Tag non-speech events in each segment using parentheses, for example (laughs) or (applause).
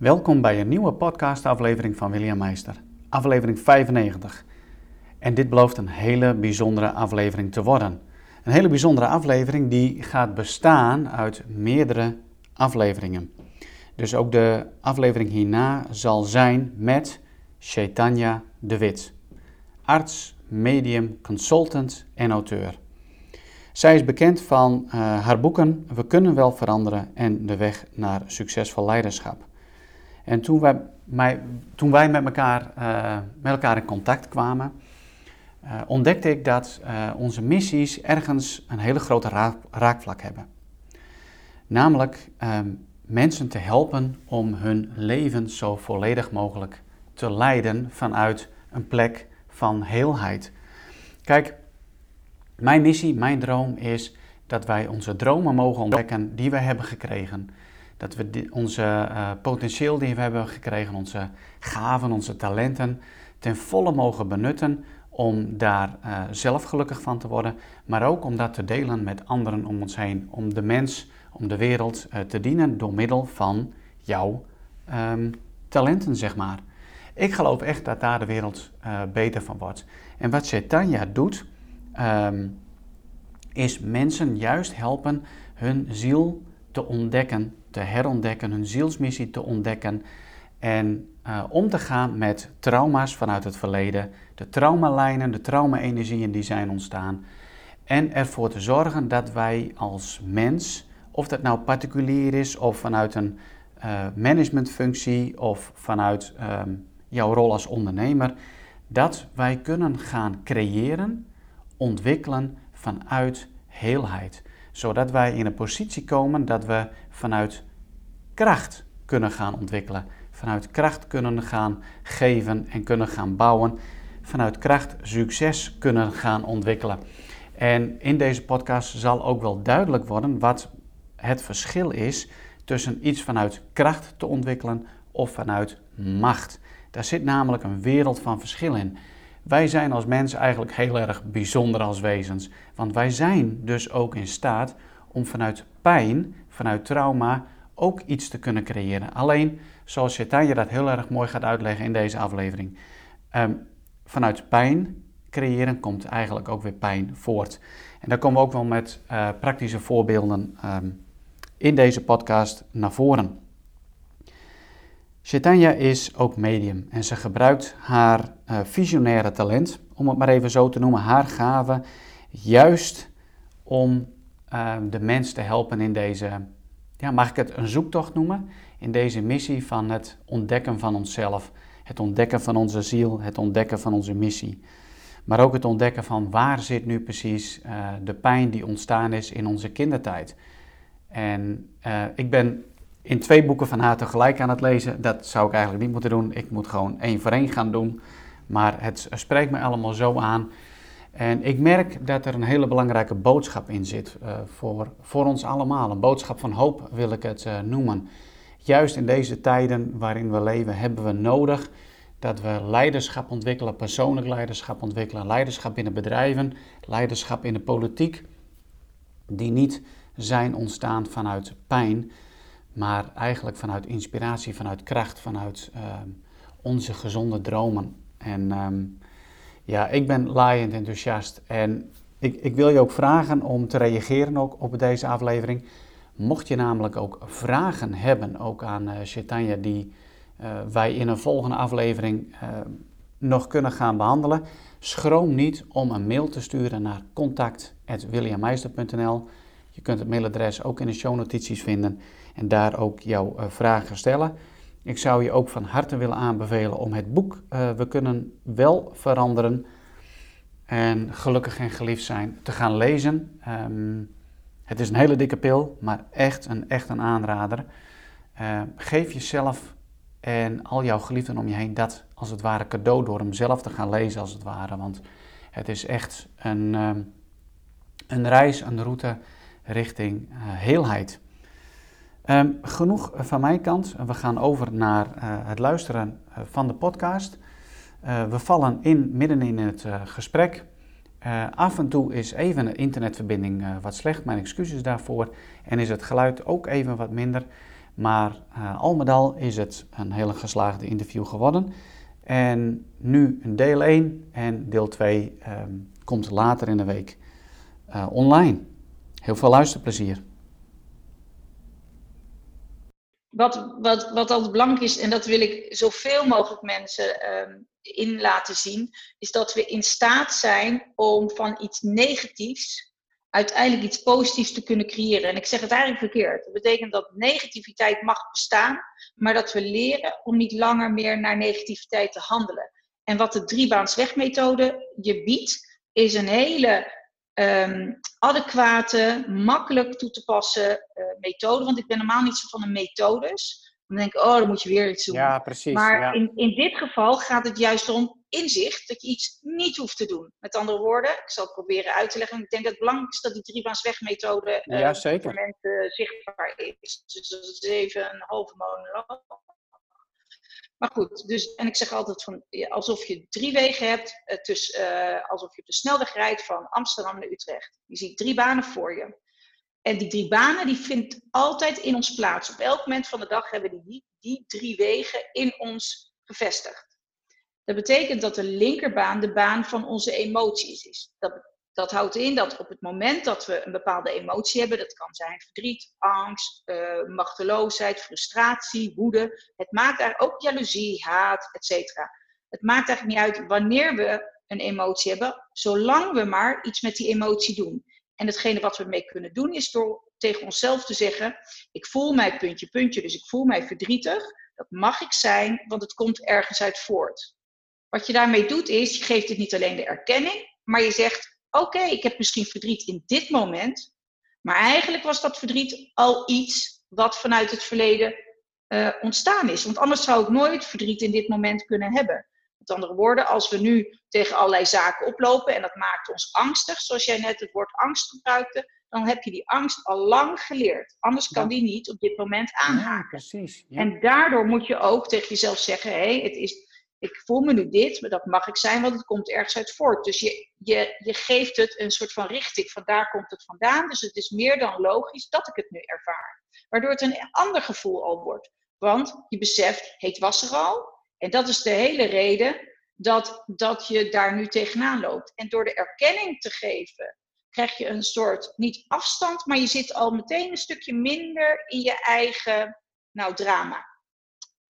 Welkom bij een nieuwe podcastaflevering van William Meister, aflevering 95. En dit belooft een hele bijzondere aflevering te worden. Een hele bijzondere aflevering die gaat bestaan uit meerdere afleveringen. Dus ook de aflevering hierna zal zijn met Chaitanya de Wit, arts, medium, consultant en auteur. Zij is bekend van uh, haar boeken We kunnen wel veranderen en De weg naar succesvol leiderschap. En toen wij, mij, toen wij met, elkaar, uh, met elkaar in contact kwamen, uh, ontdekte ik dat onze missies ergens een hele grote raak, raakvlak hebben. Namelijk ehm, mensen te helpen om hun leven zo volledig mogelijk te leiden vanuit een plek van heelheid. Kijk, mijn missie, mijn droom is dat wij onze dromen mogen ontdekken die we hebben gekregen. Dat we onze uh, potentieel die we hebben gekregen, onze gaven, onze talenten, ten volle mogen benutten om daar uh, zelf gelukkig van te worden, maar ook om dat te delen met anderen om ons heen. Om de mens, om de wereld uh, te dienen door middel van jouw um, talenten, zeg maar. Ik geloof echt dat daar de wereld beter van wordt. En wat Chaitanya doet, um, is mensen juist helpen hun ziel te ontdekken, te herontdekken, hun zielsmissie te ontdekken en uh, om te gaan met trauma's vanuit het verleden, de traumelijnen, de trauma-energieën die zijn ontstaan en ervoor te zorgen dat wij als mens, of dat nou particulier is of vanuit een uh, managementfunctie of vanuit um, jouw rol als ondernemer, dat wij kunnen gaan creëren ontwikkelen vanuit heelheid. Zodat wij in een positie komen dat we vanuit kracht kunnen gaan ontwikkelen. Vanuit kracht kunnen gaan geven en kunnen gaan bouwen. Vanuit kracht succes kunnen gaan ontwikkelen. En in deze podcast zal ook wel duidelijk worden wat het verschil is tussen iets vanuit kracht te ontwikkelen of vanuit macht. Daar zit namelijk een wereld van verschil in. Wij zijn als mensen eigenlijk heel erg bijzonder als wezens. Want wij zijn dus ook in staat om vanuit pijn, vanuit trauma, ook iets te kunnen creëren. Alleen, zoals je dat heel erg mooi gaat uitleggen in deze aflevering, um, vanuit pijn creëren komt eigenlijk ook weer pijn voort. En daar komen we ook wel met uh, praktische voorbeelden um, in deze podcast naar voren. Chaitanya is ook medium en ze gebruikt haar uh, visionaire talent, om het maar even zo te noemen, haar gave, juist om uh, de mens te helpen in deze, ja, mag ik het een zoektocht noemen, in deze missie van het ontdekken van onszelf, het ontdekken van onze ziel, het ontdekken van onze missie. Maar ook het ontdekken van waar zit nu precies uh, de pijn die ontstaan is in onze kindertijd. En ik ben in twee boeken van haar tegelijk aan het lezen. Dat zou ik eigenlijk niet moeten doen. Ik moet gewoon één voor één gaan doen. Maar het spreekt me allemaal zo aan. En ik merk dat er een hele belangrijke boodschap in zit uh, voor, voor ons allemaal. Een boodschap van hoop wil ik het uh, noemen. Juist in deze tijden waarin we leven hebben we nodig dat we leiderschap ontwikkelen, persoonlijk leiderschap ontwikkelen, leiderschap binnen bedrijven, leiderschap in de politiek, die niet zijn ontstaan vanuit pijn, maar eigenlijk vanuit inspiratie, vanuit kracht, vanuit uh, onze gezonde dromen. En um, ja, ik ben laaiend enthousiast en ik, ik, wil je ook vragen om te reageren ook op deze aflevering. Mocht je namelijk ook vragen hebben, ook aan uh, die uh, wij in een volgende aflevering nog kunnen gaan behandelen, schroom niet om een mail te sturen naar contact.williammeister.nl. Je kunt het mailadres ook in de shownotities vinden en daar ook jouw vragen stellen. Ik zou je ook van harte willen aanbevelen om het boek uh, We kunnen wel veranderen en gelukkig en geliefd zijn te gaan lezen. Um, het is een hele dikke pil, maar echt een, echt een aanrader. Uh, geef jezelf en al jouw geliefden om je heen dat als het ware cadeau door hem zelf te gaan lezen als het ware. Want het is echt een, um, een reis, een route richting heelheid. Um, genoeg van mijn kant. We gaan over naar uh, het luisteren eh, van de podcast. Uh, we vallen in, midden in het gesprek. af en toe is even de internetverbinding wat slecht, mijn excuses daarvoor. En is het geluid ook even wat minder. Maar al met al is het een hele geslaagde interview geworden. En nu deel 1 en deel 2 ehm, komt later in de week online. Heel veel luisterplezier. Wat, wat, wat altijd belangrijk is, en dat wil ik zoveel mogelijk mensen ehm, in laten zien, is dat we in staat zijn om van iets negatiefs uiteindelijk iets positiefs te kunnen creëren. En ik zeg het eigenlijk verkeerd. Dat betekent dat negativiteit mag bestaan, maar dat we leren om niet langer meer naar negativiteit te handelen. En wat de driebaanswegmethode je biedt, is een hele um, adequate, makkelijk toe te passen uh, methode. Want ik ben normaal niet zo van de methodes. Dan denk ik, oh, dan moet je weer iets doen. Ja, precies. Maar ja. In, in dit geval gaat het juist om inzicht dat je iets niet hoeft te doen. Met andere woorden, ik zal het proberen uit te leggen. Ik denk dat het belangrijk is dat die driebaanswegmethode uh, ja, voor mensen zichtbaar is. Dus dat is even een halve monoloog. Maar goed, dus, en ik zeg altijd van, alsof je drie wegen hebt, uh, dus, uh, alsof je op de snelweg rijdt van Amsterdam naar Utrecht. Je ziet drie banen voor je. En die drie banen, die vindt altijd in ons plaats. Op elk moment van de dag hebben die, die, die drie wegen in ons gevestigd. Dat betekent dat de linkerbaan de baan van onze emoties is. Dat, dat houdt in dat op het moment dat we een bepaalde emotie hebben, dat kan zijn verdriet, angst, uh, machteloosheid, frustratie, woede. Het maakt daar ook jaloezie, haat, etc. Het maakt eigenlijk niet uit wanneer we een emotie hebben, zolang we maar iets met die emotie doen. En hetgene wat we mee kunnen doen is door tegen onszelf te zeggen: ik voel mij puntje, puntje, dus ik voel mij verdrietig. Dat mag ik zijn, want het komt ergens uit voort. Wat je daarmee doet is, je geeft het niet alleen de erkenning, maar je zegt: oké, ik heb misschien verdriet in dit moment, maar eigenlijk was dat verdriet al iets wat vanuit het verleden uh, ontstaan is. Want anders zou ik nooit verdriet in dit moment kunnen hebben. Met andere woorden, als we nu tegen allerlei zaken oplopen en dat maakt ons angstig, zoals jij net het woord angst gebruikte, dan heb je die angst al lang geleerd. Anders kan die niet op dit moment aanhaken. Ja, precies. Ja. En daardoor moet je ook tegen jezelf zeggen: hé, hey, het is, ik voel me nu dit, maar dat mag ik zijn, want het komt ergens uit voort. Dus je, je, je geeft het een soort van richting, van daar komt het vandaan. Dus het is meer dan logisch dat ik het nu ervaar. Waardoor het een ander gevoel al wordt. Want je beseft, het was er al. En dat is de hele reden dat, dat je daar nu tegenaan loopt. En door de erkenning te geven, krijg je een soort, niet afstand, maar je zit al meteen een stukje minder in je eigen nou, drama.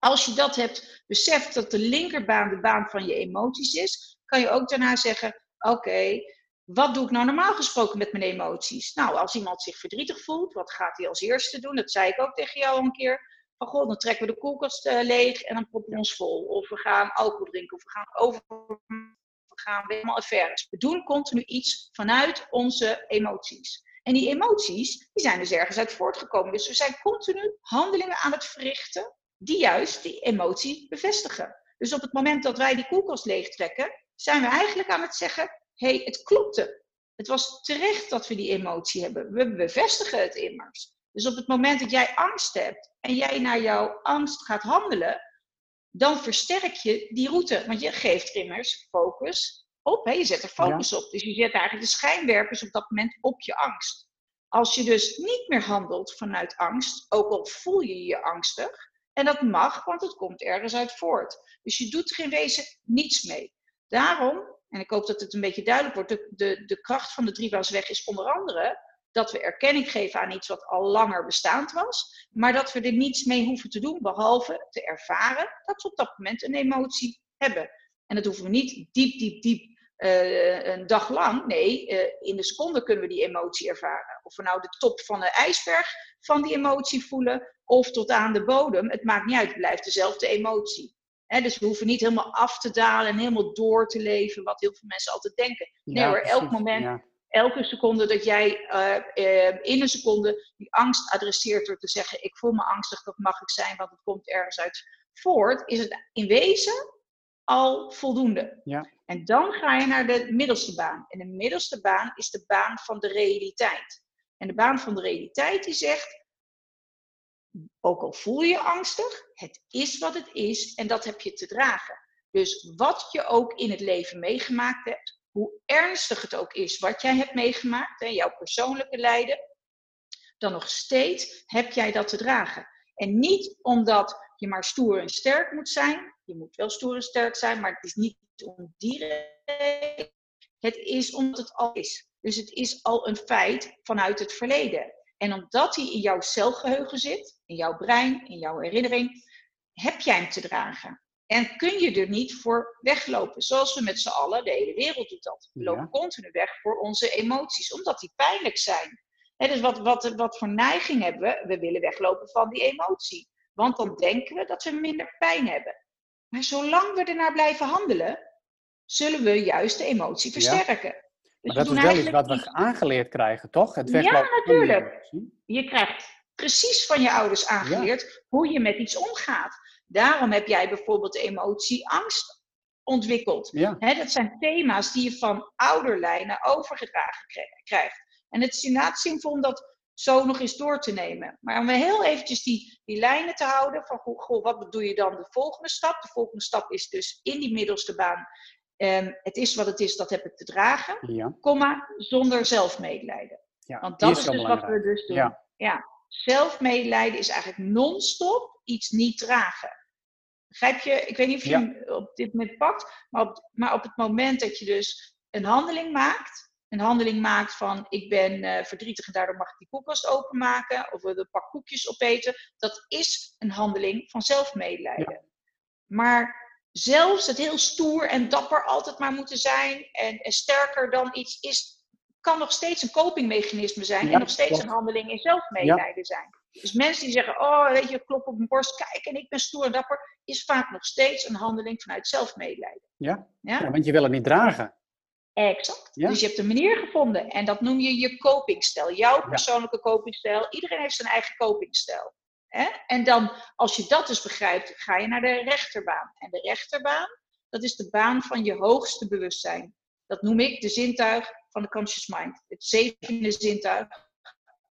Als je dat hebt beseft dat de linkerbaan de baan van je emoties is, kan je ook daarna zeggen: Oké, wat doe ik nou normaal gesproken met mijn emoties? Nou, als iemand zich verdrietig voelt, wat gaat hij als eerste doen? Dat zei ik ook tegen jou een keer. Van goh, dan trekken we de koelkast uh, leeg en dan proppen we ons vol. Of we gaan alcohol drinken, of we gaan over. We gaan helemaal affaires. We doen continu iets vanuit onze emoties. En die emoties, die zijn dus ergens uit voortgekomen. Dus we zijn continu handelingen aan het verrichten die juist die emotie bevestigen. Dus op het moment dat wij die koelkast leegtrekken, zijn we eigenlijk aan het zeggen: hé, hey, het klopte. Het was terecht dat we die emotie hebben. We bevestigen het immers. Dus op het moment dat jij angst hebt en jij naar jouw angst gaat handelen, dan versterk je die route. Want je geeft immers focus op. Hè? Je zet er focus ja. op. Dus je zet eigenlijk de schijnwerpers op dat moment op je angst. Als je dus niet meer handelt vanuit angst, ook al voel je je angstig, en dat mag, want het komt ergens uit voort. Dus je doet in wezen niets mee. Daarom, en ik hoop dat het een beetje duidelijk wordt, de, de, kracht van de driebaansweg is onder andere dat we erkenning geven aan iets wat al langer bestaand was, maar dat we er niets mee hoeven te doen, behalve te ervaren dat we op dat moment een emotie hebben. En dat hoeven we niet diep, diep, diep uh, een dag lang. Nee, uh, in de seconde kunnen we die emotie ervaren. Of we nou de top van de ijsberg van die emotie voelen, of tot aan de bodem. Het maakt niet uit, het blijft dezelfde emotie. He, dus we hoeven niet helemaal af te dalen en helemaal door te leven, wat heel veel mensen altijd denken. Nee ja, hoor, elk moment, ja. elke seconde dat jij uh, in een seconde die angst adresseert door te zeggen: Ik voel me angstig, dat mag ik zijn, want het komt ergens uit voort, is het in wezen al voldoende. Ja. En dan ga je naar de middelste baan. En de middelste baan is de baan van de realiteit. En de baan van de realiteit die zegt, ook al voel je angstig, het is wat het is en dat heb je te dragen. Dus wat je ook in het leven meegemaakt hebt, hoe ernstig het ook is wat jij hebt meegemaakt, en jouw persoonlijke lijden, dan nog steeds heb jij dat te dragen. En niet omdat je maar stoer en sterk moet zijn. Je moet wel stoer en sterk zijn, maar het is niet om die reden. Het is omdat het al is. Dus het is al een feit vanuit het verleden. En omdat hij in jouw celgeheugen zit, in jouw brein, in jouw herinnering, heb jij hem te dragen. En kun je er niet voor weglopen. Zoals we met z'n allen, de hele wereld doet dat. We lopen continu weg voor onze emoties, omdat die pijnlijk zijn. dus wat, wat, wat voor neiging hebben we? We willen weglopen van die emotie. Want dan denken we dat we minder pijn hebben. Maar zolang we ernaar blijven handelen, zullen we juist de emotie versterken. Dus maar dat is wel iets wat we aangeleerd krijgen, toch? Het ja, natuurlijk. Je krijgt precies van je ouders aangeleerd hoe je met iets omgaat. Daarom heb jij bijvoorbeeld de emotie angst ontwikkeld. Ja. dat zijn thema's die je van ouderlijnen overgedragen krijgt. En het is inderdaad zinvol om dat zo nog eens door te nemen. Maar om heel eventjes die, die lijnen te houden van goh, wat doe je dan de volgende stap? De volgende stap is dus in die middelste baan. Um, het is wat het is, dat heb ik te dragen. Ja. Komma, zonder zelfmedelijden. Ja, Want dat is, dus wat we dus doen. Ja. ja. Zelfmedelijden is eigenlijk non-stop iets niet dragen. Begrijp je? Ik weet niet of je hem op dit moment pakt, maar op, maar op het moment dat je dus een handeling maakt, een handeling maakt van ik ben uh, verdrietig en daardoor mag ik die koelkast openmaken of een pak koekjes opeten, dat is een handeling van zelfmedelijden. Maar zelfs het heel stoer en dapper altijd maar moeten zijn en, en sterker dan iets is, kan nog steeds een copingmechanisme zijn en nog steeds een handeling in zelfmedelijden zijn. Dus mensen die zeggen, oh weet je, klop op mijn borst, kijk en ik ben stoer en dapper, is vaak nog steeds een handeling vanuit zelfmedelijden. Ja, ja? want je wil het niet dragen. Exact. Dus je hebt een manier gevonden en dat noem je je copingstijl, jouw persoonlijke copingstijl. Iedereen heeft zijn eigen copingstijl. Hè? En dan, als je dat dus begrijpt, ga je naar de rechterbaan. En de rechterbaan, dat is de baan van je hoogste bewustzijn. Dat noem ik de zintuig van de conscious mind. Het zevende zintuig.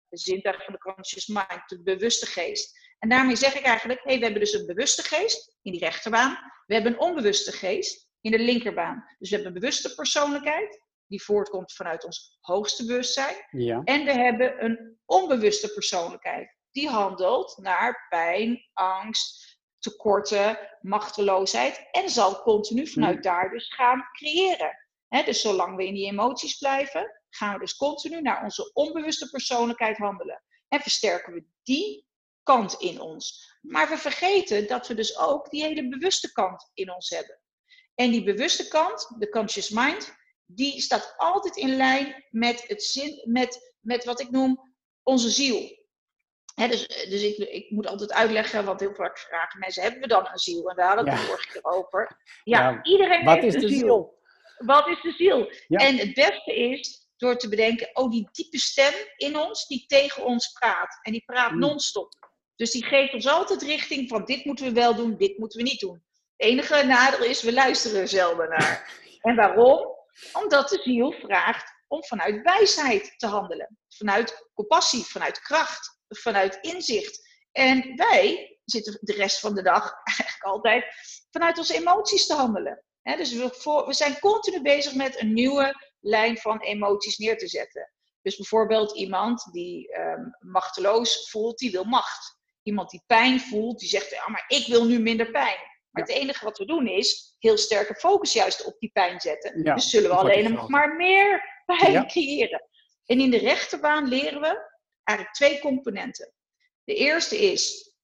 De zintuig van de conscious mind, de bewuste geest. En daarmee zeg ik eigenlijk, hey, we hebben dus een bewuste geest in die rechterbaan. We hebben een onbewuste geest in de linkerbaan. Dus we hebben een bewuste persoonlijkheid, die voortkomt vanuit ons hoogste bewustzijn. Ja. En we hebben een onbewuste persoonlijkheid, die handelt naar pijn, angst, tekorten, machteloosheid en zal continu vanuit hmm. daar dus gaan creëren. dus zolang we in die emoties blijven, gaan we dus continu naar onze onbewuste persoonlijkheid handelen. En versterken we die kant in ons. Maar we vergeten dat we dus ook die hele bewuste kant in ons hebben. En die bewuste kant, de conscious mind, die staat altijd in lijn met, het zin, met, met wat ik noem onze ziel dus dus ik, ik, moet altijd uitleggen, want heel vaak vragen mensen: hebben we dan een ziel? En we hadden het ja. vorige keer over. Ja, iedereen wat heeft is de ziel. Wat is de ziel? En het beste is door te bedenken: oh, die diepe stem in ons die tegen ons praat. En die praat mm. non-stop. Dus die geeft ons altijd richting van: dit moeten we wel doen, dit moeten we niet doen. Het enige nadeel is: we luisteren er zelden naar. (laughs) en waarom? Omdat de ziel vraagt om vanuit wijsheid te handelen. Vanuit compassie, vanuit kracht vanuit inzicht. En wij zitten de rest van de dag (laughs) eigenlijk altijd vanuit onze emoties te handelen. dus we, voor, we zijn continu bezig met een nieuwe lijn van emoties neer te zetten. Dus bijvoorbeeld iemand die um, machteloos voelt, die wil macht. Iemand die pijn voelt, die zegt, ja, maar ik wil nu minder pijn. Maar het enige wat we doen is heel sterke focus juist op die pijn zetten. dus zullen we alleen nog maar meer (laughs) pijn creëren. En in de rechterbaan leren we eigenlijk twee componenten. De eerste is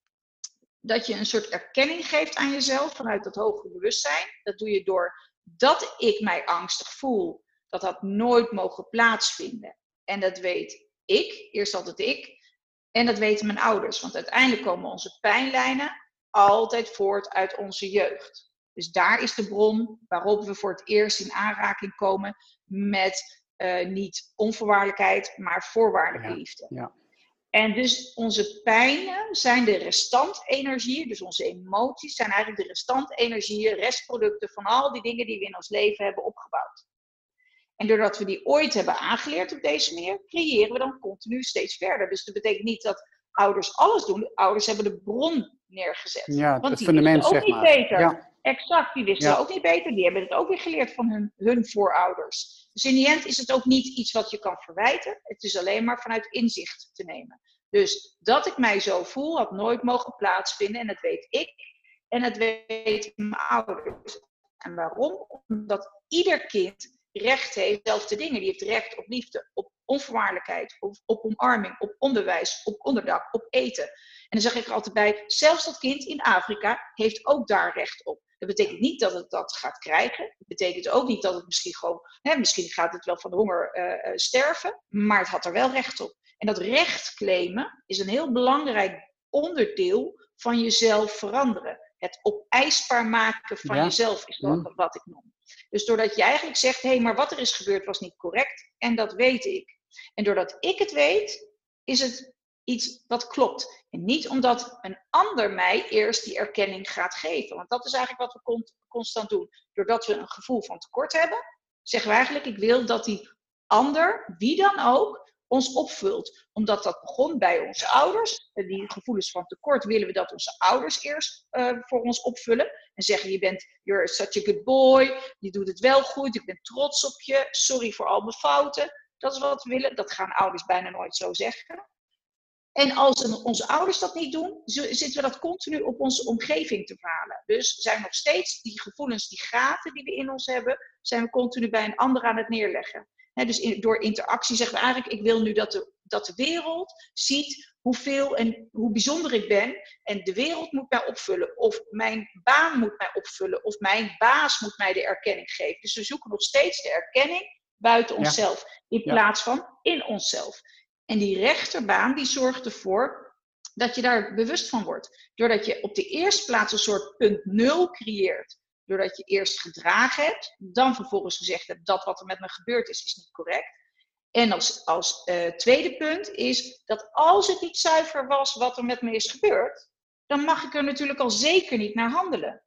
dat je een soort erkenning geeft aan jezelf vanuit dat hogere bewustzijn. Dat doe je door dat ik mij angstig voel. Dat had nooit mogen plaatsvinden. En dat weet ik, eerst altijd ik. En dat weten mijn ouders. Want uiteindelijk komen onze pijnlijnen altijd voort uit onze jeugd. Dus daar is de bron waarop we voor het eerst in aanraking komen met uh, niet onvoorwaardelijkheid, maar voorwaardelijke liefde. Ja. En dus onze pijnen zijn de restantenergieën, dus onze emoties zijn eigenlijk de restantenergieën, restproducten van al die dingen die we in ons leven hebben opgebouwd. En doordat we die ooit hebben aangeleerd op deze manier, creëren we dan continu steeds verder. Dus dat betekent niet dat ouders alles doen. Ouders hebben de bron neergezet. Ja, Want het fundament, ook zeg niet beter. Ja. Exact, die wisten ook niet beter. Die hebben het ook weer geleerd van hun, hun voorouders. Dus in die is het ook niet iets wat je kan verwijten. Het is alleen maar vanuit inzicht te nemen. Dus dat ik mij zo voel, had nooit mogen plaatsvinden. En dat weet ik. En dat weet mijn ouders. En waarom? Omdat ieder kind recht heeft, dezelfde dingen. Die heeft recht op liefde, op onvoorwaardelijkheid, op omarming, op onderwijs, op onderdak, op eten. En dan zeg ik er altijd bij, zelfs dat kind in Afrika heeft ook daar recht op. Dat betekent niet dat het dat gaat krijgen. Dat betekent ook niet dat het misschien gewoon, hè, misschien gaat het wel van de honger uh, sterven, maar het had er wel recht op. En dat recht claimen is een heel belangrijk onderdeel van jezelf veranderen. Het opeisbaar maken van jezelf is dat, wat ik noem. Dus doordat je eigenlijk zegt, hé, hey, maar wat er is gebeurd was niet correct en dat weet ik. En doordat ik het weet, is het iets wat klopt. En niet omdat een ander mij eerst die erkenning gaat geven. Want dat is eigenlijk wat we constant doen. Doordat we een gevoel van tekort hebben, zeggen we eigenlijk, ik wil dat die ander, wie dan ook, ons opvult. Omdat dat begon bij onze ouders. Die gevoelens van tekort willen we dat onze ouders eerst uh, voor ons opvullen. En zeggen, je bent, you're such a good boy, je doet het wel goed, ik ben trots op je, sorry voor al mijn fouten. Dat is wat we willen. Dat gaan ouders bijna nooit zo zeggen. En als onze ouders dat niet doen, zitten we dat continu op onze omgeving te verhalen. Dus zijn nog steeds die gevoelens, die gaten die we in ons hebben, zijn we continu bij een ander aan het neerleggen. dus door interactie zeggen we eigenlijk, ik wil nu dat de, dat de wereld ziet hoeveel en hoe bijzonder ik ben. En de wereld moet mij opvullen. Of mijn baan moet mij opvullen. Of mijn baas moet mij de erkenning geven. Dus we zoeken nog steeds de erkenning buiten onszelf. In plaats van in onszelf. En die rechterbaan die zorgt ervoor dat je daar bewust van wordt. Doordat je op de eerste plaats een soort punt nul creëert. Doordat je eerst gedragen hebt, dan vervolgens gezegd hebt dat wat er met me gebeurd is, is niet correct. En als, als uh, tweede punt is dat als het niet zuiver was wat er met me is gebeurd, dan mag ik er natuurlijk al zeker niet naar handelen.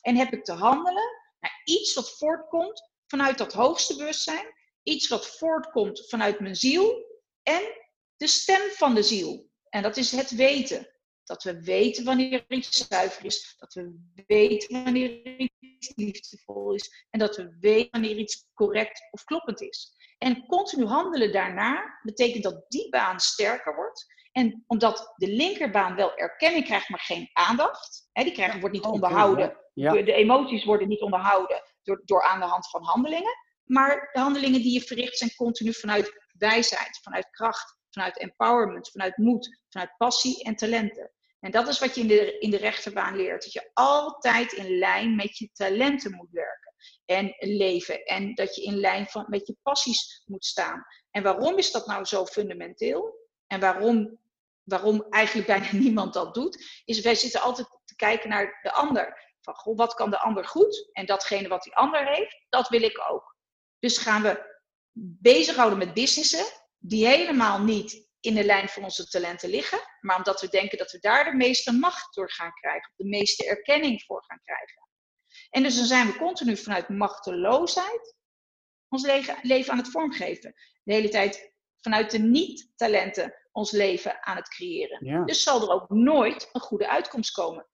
En heb ik te handelen naar iets wat voortkomt vanuit dat hoogste bewustzijn, iets wat voortkomt vanuit mijn ziel en de stem van de ziel. En dat is het weten. Dat we weten wanneer iets zuiver is. Dat we weten wanneer iets liefdevol is. En dat we weten wanneer iets correct of kloppend is. En continu handelen daarna betekent dat die baan sterker wordt. En omdat de linkerbaan wel erkenning krijgt, maar geen aandacht. Hè, die krijgen, wordt niet onderhouden. De emoties worden niet onderhouden door, door aan de hand van handelingen. Maar de handelingen die je verricht zijn continu vanuit wijsheid, vanuit kracht, vanuit empowerment, vanuit moed, vanuit passie en talenten. En dat is wat je in de, in de rechterbaan leert. Dat je altijd in lijn met je talenten moet werken en leven. En dat je in lijn van, met je passies moet staan. En waarom is dat nou zo fundamenteel? En waarom, waarom eigenlijk bijna (laughs) niemand dat doet? Is wij zitten altijd te kijken naar de ander. Van, goh, wat kan de ander goed? En datgene wat die ander heeft, dat wil ik ook. Dus gaan we bezighouden met businessen die helemaal niet in de lijn van onze talenten liggen, maar omdat we denken dat we daar de meeste macht door gaan krijgen, de meeste erkenning voor gaan krijgen. En dus dan zijn we continu vanuit machteloosheid ons leven aan het vormgeven. De hele tijd vanuit de niet-talenten ons leven aan het creëren. Dus zal er ook nooit een goede uitkomst komen.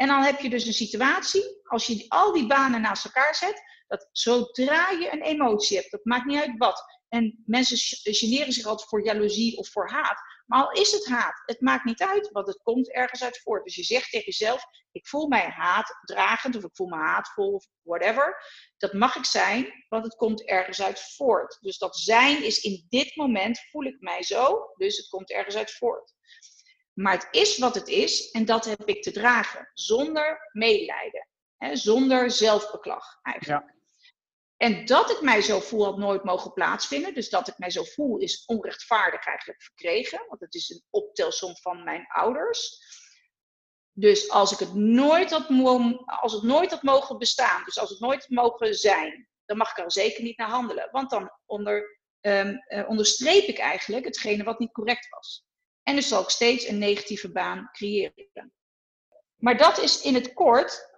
En dan heb je dus een situatie, als je al die banen naast elkaar zet, dat zodra je een emotie hebt, dat maakt niet uit wat. En mensen generen zich altijd voor jaloezie of voor haat. Maar al is het haat, het maakt niet uit, want het komt ergens uit voort. Dus je zegt tegen jezelf, ik voel mij haatdragend of ik voel me haatvol of whatever. Dat mag ik zijn, want het komt ergens uit voort. Dus dat zijn is in dit moment, voel ik mij zo, dus het komt ergens uit voort. Maar het is wat het is en dat heb ik te dragen, zonder medelijden, hè, zonder zelfbeklag eigenlijk. Ja. En dat ik mij zo voel had nooit mogen plaatsvinden. Dus dat ik mij zo voel is onrechtvaardig eigenlijk verkregen. Want het is een optelsom van mijn ouders. Dus als, ik het nooit had, als het nooit had mogen bestaan, dus als het nooit had mogen zijn, dan mag ik er zeker niet naar handelen. Want dan onder, um, onderstreep ik eigenlijk hetgene wat niet correct was. En dus zal ik steeds een negatieve baan creëren. Maar dat is in het kort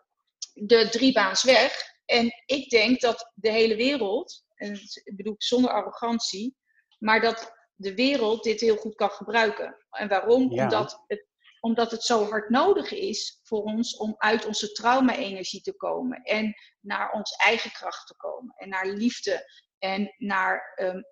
de driebaansweg en ik denk dat de hele wereld, en ik bedoel zonder arrogantie, maar dat de wereld dit heel goed kan gebruiken. En waarom? Omdat, het, omdat het zo hard nodig is voor ons om uit onze trauma-energie te komen en naar onze eigen kracht te komen en naar liefde en naar um,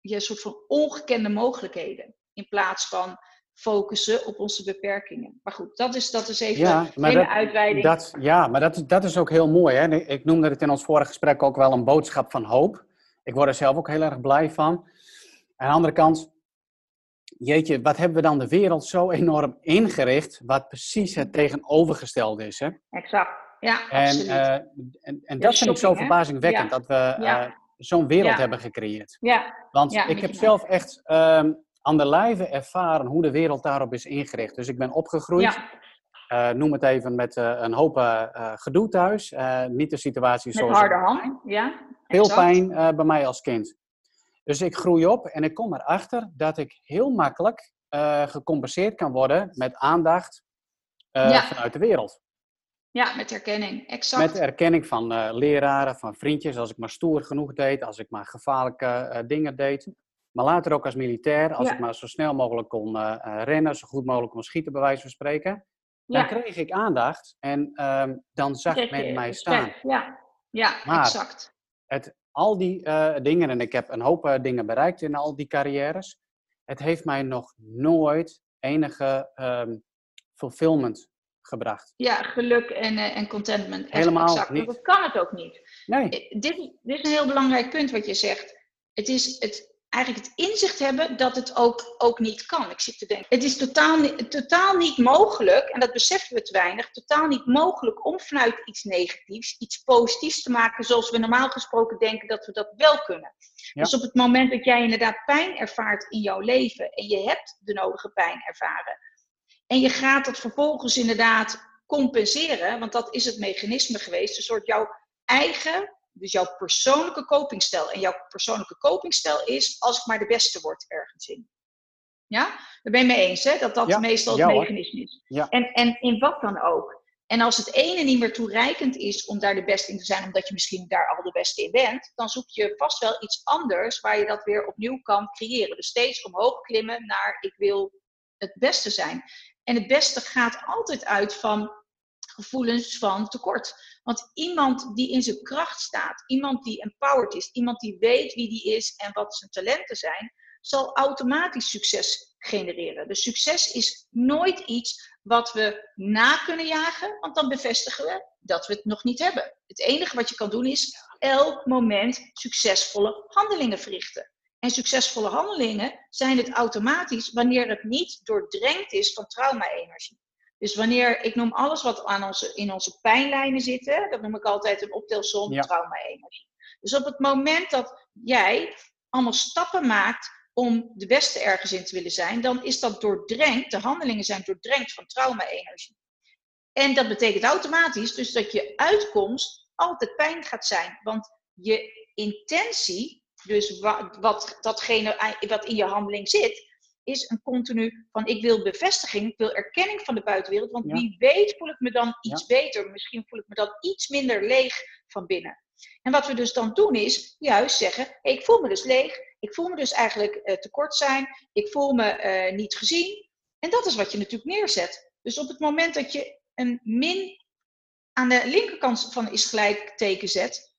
ja, een soort van ongekende mogelijkheden. In plaats van focussen op onze beperkingen. Maar goed, dat is, dat is even een hele dat, uitweiding. Dat, ja, maar dat, dat is ook heel mooi. Hè? Ik noemde het in ons vorige gesprek ook wel een boodschap van hoop. Ik word er zelf ook heel erg blij van. Aan de andere kant, jeetje, wat hebben we dan de wereld zo enorm ingericht, wat precies het tegenovergestelde is. Hè? Exact, ja, en, absoluut. Uh, en, en dat vind ik zo verbazingwekkend, dat we uh, zo'n wereld hebben gecreëerd. Ja. Want ik heb zelf echt um, aan de lijve ervaren hoe de wereld daarop is ingericht. Dus ik ben opgegroeid. Uh, noem het even met een hoop gedoe thuis. niet de situatie met zoals. Met harde hand, ja. Veel pijn bij mij als kind. Dus ik groei op en ik kom erachter dat ik heel makkelijk gecompenseerd kan worden met aandacht ja. vanuit de wereld. Ja, met erkenning, exact. Met erkenning van leraren, van vriendjes, als ik maar stoer genoeg deed, als ik maar gevaarlijke dingen deed. Maar later ook als militair, als ja. ik maar zo snel mogelijk kon rennen, zo goed mogelijk kon schieten, bij wijze van spreken. Dan kreeg ik aandacht en ehm, dan zag men mij staan. Ja, ja maar exact. Het al die uh, dingen, en ik heb een hoop uh, dingen bereikt in al die carrières, het heeft mij nog nooit enige um, fulfillment gebracht. Ja, geluk en, uh, en contentment. Helemaal exact. niet. Dat kan het ook niet. Nee. Dit, dit is een heel belangrijk punt wat je zegt. Het is het, eigenlijk het inzicht hebben dat het ook, ook niet kan. Ik zit te denken, het is totaal, totaal niet mogelijk, en dat beseffen we te weinig, totaal niet mogelijk om vanuit iets negatiefs iets positiefs te maken zoals we normaal gesproken denken dat we dat wel kunnen. Ja. Dus op het moment dat jij inderdaad pijn ervaart in jouw leven en je hebt de nodige pijn ervaren en je gaat dat vervolgens inderdaad compenseren, want dat is het mechanisme geweest, een soort jouw eigen dus jouw persoonlijke copingstijl. En jouw persoonlijke copingstijl is als ik maar de beste word ergens in. Ja? Daar ben je mee eens, hè? Dat dat ja, meestal ja, het mechanisme is. Ja. En, en in wat dan ook. En als het ene niet meer toereikend is om daar de beste in te zijn, omdat je misschien daar al de beste in bent, dan zoek je vast wel iets anders waar je dat weer opnieuw kan creëren. Dus steeds omhoog klimmen naar ik wil het beste zijn. En het beste gaat altijd uit van gevoelens van tekort. Want iemand die in zijn kracht staat, iemand die empowered is, iemand die weet wie die is en wat zijn talenten zijn, zal automatisch succes genereren. Dus succes is nooit iets wat we na kunnen jagen, want dan bevestigen we dat we het nog niet hebben. Het enige wat je kan doen is elk moment succesvolle handelingen verrichten. En succesvolle handelingen zijn het automatisch wanneer het niet doordrenkt is van trauma-energie. Dus wanneer, ik noem alles wat aan onze, in onze pijnlijnen zit, hè, dat noem ik altijd een optelsom Ja. trauma-energie. Dus op het moment dat jij allemaal stappen maakt om de beste ergens in te willen zijn, dan is dat doordrenkt, de handelingen zijn doordrenkt van trauma-energie. En dat betekent automatisch dus dat je uitkomst altijd pijn gaat zijn. Want je intentie, dus wat, wat, datgene wat in je handeling zit, is een continu van ik wil bevestiging, ik wil erkenning van de buitenwereld. Want Ja. wie weet voel ik me dan iets beter. Misschien voel ik me dan iets minder leeg van binnen. En wat we dus dan doen is juist zeggen, hey, ik voel me dus leeg. Ik voel me dus eigenlijk eh, tekort zijn. Ik voel me eh, niet gezien. En dat is wat je natuurlijk neerzet. Dus op het moment dat je een min aan de linkerkant van is gelijk teken zet,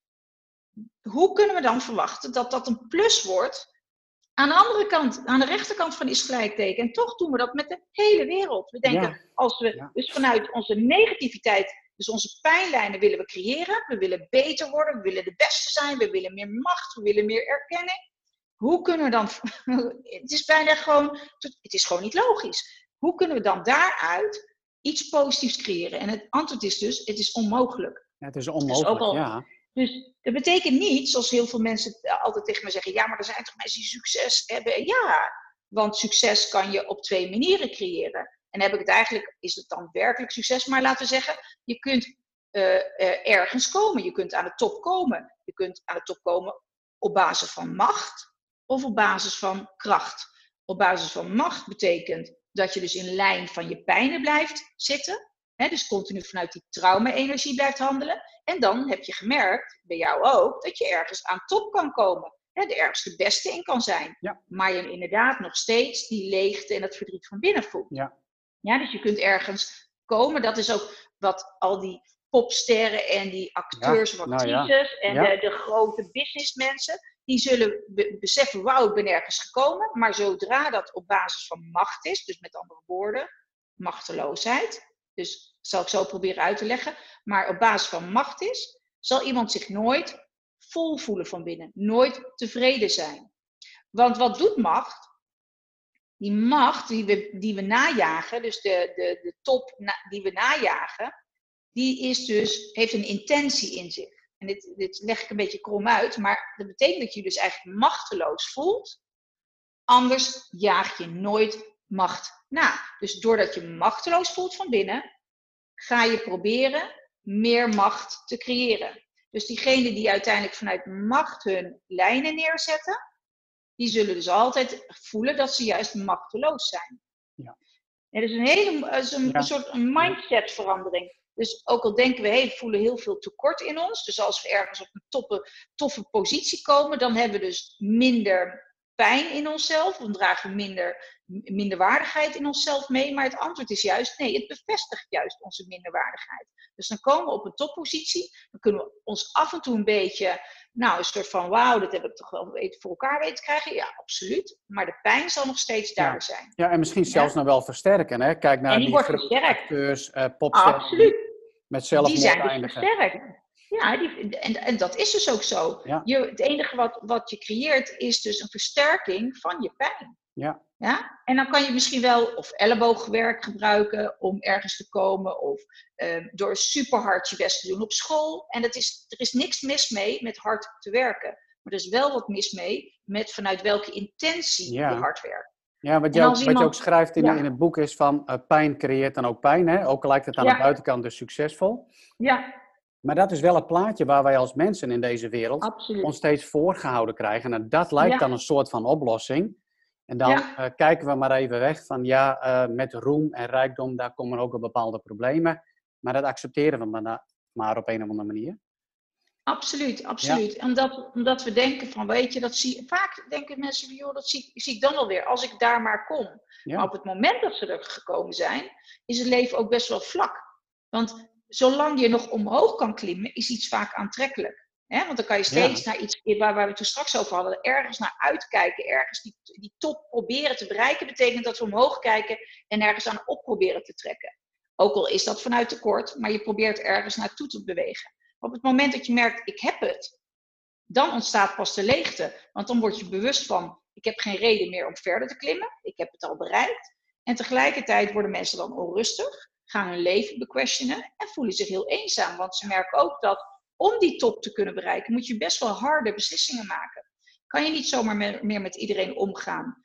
hoe kunnen we dan verwachten dat dat een plus wordt aan de andere kant, aan de rechterkant van is gelijkteken. En toch doen we dat met de hele wereld. We denken, Ja. als we Ja. dus vanuit onze negativiteit, dus onze pijnlijnen willen we creëren. We willen beter worden, we willen de beste zijn, we willen meer macht, we willen meer erkenning. Hoe kunnen we dan, (laughs) het is bijna gewoon, het is gewoon niet logisch. Hoe kunnen we dan daaruit iets positiefs creëren? En het antwoord is dus, het is onmogelijk. Ja, het is ook onmogelijk, al- ja. Dus dat betekent niet, zoals heel veel mensen altijd tegen me zeggen, ja, maar er zijn toch mensen die succes hebben? Ja, want succes kan je op twee manieren creëren. En heb ik het eigenlijk, is het dan werkelijk succes? Maar laten we zeggen, je kunt eh, eh, ergens komen. Je kunt aan de top komen. Je kunt aan de top komen op basis van macht of op basis van kracht. Op basis van macht betekent dat je dus in lijn van je pijnen blijft zitten. Dus continu vanuit die trauma-energie blijft handelen. En dan heb je gemerkt, bij jou ook, dat je ergens aan top kan komen. Ergens de beste in kan zijn. Ja. Maar je inderdaad nog steeds die leegte en het verdriet van binnen voelt. Ja. Ja, dus je kunt ergens komen. Dat is ook wat al die popsterren en die acteurs of nou ja. actrices en Ja. de, de grote businessmensen. die zullen beseffen, wauw, ik ben ergens gekomen. Maar zodra dat op basis van macht is, dus met andere woorden, machteloosheid. Dus zal ik zo proberen uit te leggen. Maar op basis van macht is, zal iemand zich nooit vol voelen van binnen. Nooit tevreden zijn. Want wat doet macht? Die macht die we, die we najagen, dus de, de, de top die we najagen, die is dus, heeft een intentie in zich. En dit, dit leg ik een beetje krom uit, maar dat betekent dat je dus eigenlijk machteloos voelt. Anders jaag je nooit macht na. Dus doordat je machteloos voelt van binnen, ga je proberen meer macht te creëren. Dus diegenen die uiteindelijk vanuit macht hun lijnen neerzetten, die zullen dus altijd voelen dat ze juist machteloos zijn. Ja. Het is een hele een, een soort een mindsetverandering. Dus ook al denken we, hey, we voelen heel veel tekort in ons. Dus als we ergens op een toffe, toffe positie komen, dan hebben we dus minder pijn in onszelf. Dan dragen we minder, minder waardigheid in onszelf mee. Maar het antwoord is juist nee, het bevestigt juist onze minderwaardigheid. Dus dan komen we op een toppositie. Dan kunnen we ons af en toe een beetje, nou, een soort van wauw, dat heb ik toch wel weten voor elkaar weten te krijgen. Ja, absoluut. Maar de pijn zal nog steeds daar zijn. Ja, en misschien zelfs nog wel versterken. Hè? Kijk naar die, die acteurs, uh, popsterren. Absoluut. Met zelfmoord die zijn versterkt. Ja, die, en, en dat is dus ook zo. Je, het enige wat, wat je creëert is dus een versterking van je pijn. Ja. Ja? En dan kan je misschien wel of elleboogwerk gebruiken om ergens te komen, of uh, door super hard je best te doen op school. En dat is, er is niks mis mee met hard te werken. Maar er is wel wat mis mee met vanuit welke intentie je hard werkt. Ja, wat je, ook, wat je ook schrijft in, in het boek is van uh, pijn creëert dan ook pijn. Hè? Ook lijkt het aan de buitenkant dus succesvol. Ja. Maar dat is wel het plaatje waar wij als mensen in deze wereld ons steeds voorgehouden krijgen. En dat lijkt dan een soort van oplossing. En dan uh, kijken we maar even weg van ja, uh, met roem en rijkdom, daar komen ook bepaalde problemen. Maar dat accepteren we maar, maar op een of andere manier. Absoluut, absoluut. Omdat, omdat we denken van, weet je, dat zie, vaak denken mensen van, joh, dat zie, zie ik dan alweer, als ik daar maar kom. Maar op het moment dat ze er gekomen zijn, is het leven ook best wel vlak. Want zolang je nog omhoog kan klimmen, is iets vaak aantrekkelijk. Want dan kan je steeds naar iets waar, waar we het toen straks over hadden, ergens naar uitkijken, ergens die, die top proberen te bereiken, betekent dat we omhoog kijken en ergens aan op proberen te trekken. Ook al is dat vanuit tekort, maar je probeert ergens naartoe te bewegen. Op het moment dat je merkt, ik heb het, dan ontstaat pas de leegte. Want dan word je bewust van, ik heb geen reden meer om verder te klimmen, ik heb het al bereikt. En tegelijkertijd worden mensen dan onrustig, gaan hun leven bequestionen en voelen zich heel eenzaam. Want ze merken ook dat om die top te kunnen bereiken, moet je best wel harde beslissingen maken. Kan je niet zomaar meer met iedereen omgaan?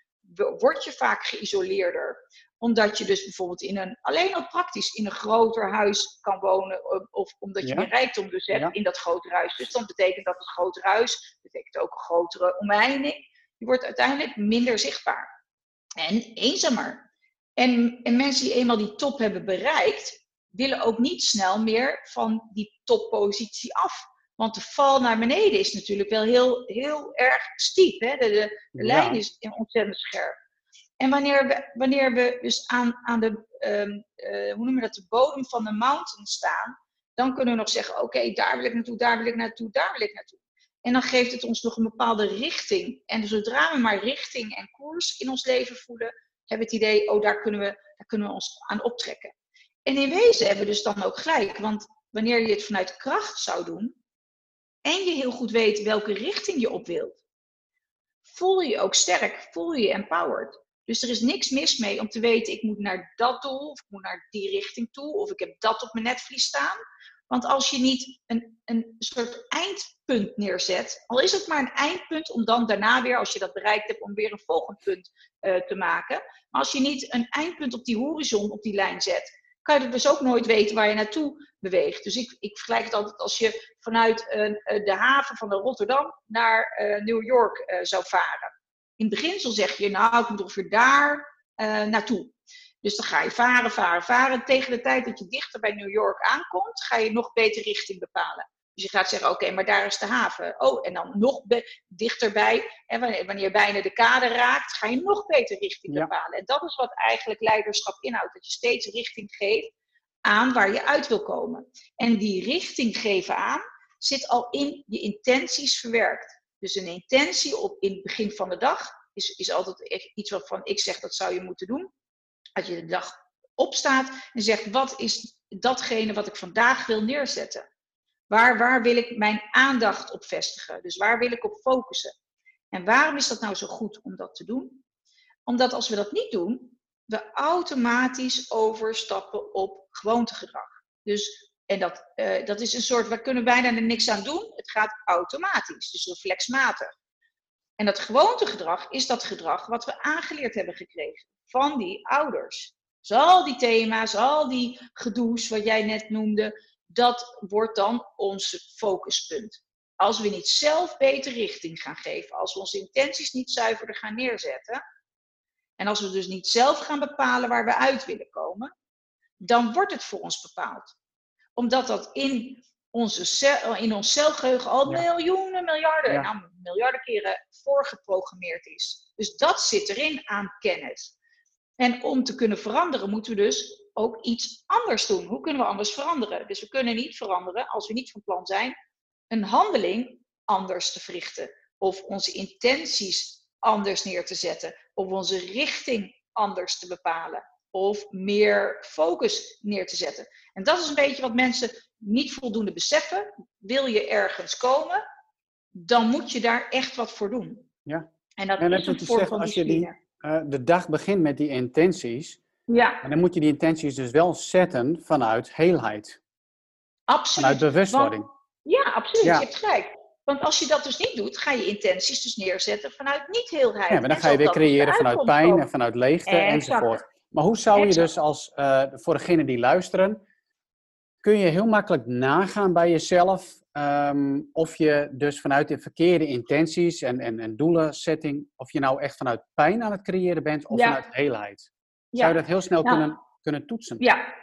Word je vaak geïsoleerder? Omdat je dus bijvoorbeeld in een, alleen al praktisch, in een groter huis kan wonen. Of omdat je meer rijkdom dus hebt in dat grotere huis. Dus dan betekent dat het grotere huis, betekent ook een grotere omheining. Je wordt uiteindelijk minder zichtbaar. En eenzamer. En, en mensen die eenmaal die top hebben bereikt, willen ook niet snel meer van die toppositie af. Want de val naar beneden is natuurlijk wel heel, heel erg stiep. Hè? De, de, de lijn is ontzettend scherp. En wanneer we, wanneer we dus aan, aan de, um, uh, hoe noemen we dat, de bodem van de mountain staan, dan kunnen we nog zeggen, oké, daar wil ik naartoe, daar wil ik naartoe, daar wil ik naartoe. En dan geeft het ons nog een bepaalde richting. En zodra we maar richting en koers in ons leven voelen, hebben het idee, oh, daar kunnen we, daar kunnen we ons aan optrekken. En in wezen hebben we dus dan ook gelijk. Want wanneer je het vanuit kracht zou doen, en je heel goed weet welke richting je op wilt, voel je je ook sterk, voel je je empowered. Dus er is niks mis mee om te weten, ik moet naar dat doel, of ik moet naar die richting toe, of ik heb dat op mijn netvlies staan. Want als je niet een, een soort eindpunt neerzet, al is het maar een eindpunt om dan daarna weer, als je dat bereikt hebt, om weer een volgend punt uh, te maken. Maar als je niet een eindpunt op die horizon, op die lijn zet, kan je dus ook nooit weten waar je naartoe beweegt. Dus ik, ik vergelijk het altijd als je vanuit uh, de haven van Rotterdam naar uh, New York zou varen. In het beginsel zeg je, nou, ik moet ongeveer daar naartoe. Dus dan ga je varen, varen, varen. Tegen de tijd dat je dichter bij New York aankomt, ga je nog beter richting bepalen. Dus je gaat zeggen, oké, maar daar is de haven. Oh, en dan nog dichterbij, en wanneer je bijna de kade raakt, ga je nog beter richting bepalen. En dat is wat eigenlijk leiderschap inhoudt. Dat je steeds richting geeft aan waar je uit wil komen. En die richting geven aan, zit al in je intenties verwerkt. Dus een intentie op, in het begin van de dag is, is altijd echt iets waarvan ik zeg dat zou je moeten doen. Als je de dag opstaat en zegt, wat is datgene wat ik vandaag wil neerzetten? Waar, waar wil ik mijn aandacht op vestigen? Dus waar wil ik op focussen? En waarom is dat nou zo goed om dat te doen? Omdat als we dat niet doen, we automatisch overstappen op gewoontegedrag. Dus, en dat, uh, dat is een soort, we kunnen bijna er niks aan doen. Het gaat automatisch, dus reflexmatig. En dat gewoontegedrag is dat gedrag wat we aangeleerd hebben gekregen van die ouders. Dus al die thema's, al die gedoes wat jij net noemde, dat wordt dan ons focuspunt. Als we niet zelf beter richting gaan geven, als we onze intenties niet zuiverder gaan neerzetten, en als we dus niet zelf gaan bepalen waar we uit willen komen, dan wordt het voor ons bepaald. Omdat dat in, onze cel, in ons celgeheugen al miljoenen, miljarden, ja. nou, miljarden keren voorgeprogrammeerd is. Dus dat zit erin aan kennis. En om te kunnen veranderen, moeten we dus ook iets anders doen. Hoe kunnen we anders veranderen? Dus we kunnen niet veranderen, als we niet van plan zijn, een handeling anders te verrichten. Of onze intenties anders neer te zetten. Of onze richting anders te bepalen. Of meer focus neer te zetten. En dat is een beetje wat mensen niet voldoende beseffen. Wil je ergens komen, dan moet je daar echt wat voor doen. Ja. En dat en is een vorm van als je die, uh, de dag begint met die intenties, ja. En dan moet je die intenties dus wel zetten vanuit heelheid. Absoluut. Vanuit bewustwording. ja, absoluut. Je hebt gelijk. Want als je dat dus niet doet, ga je intenties dus neerzetten vanuit niet-heelheid. Ja, maar dan ga je weer creëren vanuit pijn en vanuit leegte enzovoort. Maar hoe zou je dus als, uh, voor degenen die luisteren, kun je heel makkelijk nagaan bij jezelf um, of je dus vanuit de verkeerde intenties en, en, en doelensetting, of je nou echt vanuit pijn aan het creëren bent of vanuit heelheid? Zou je dat heel snel kunnen, kunnen toetsen? Ja.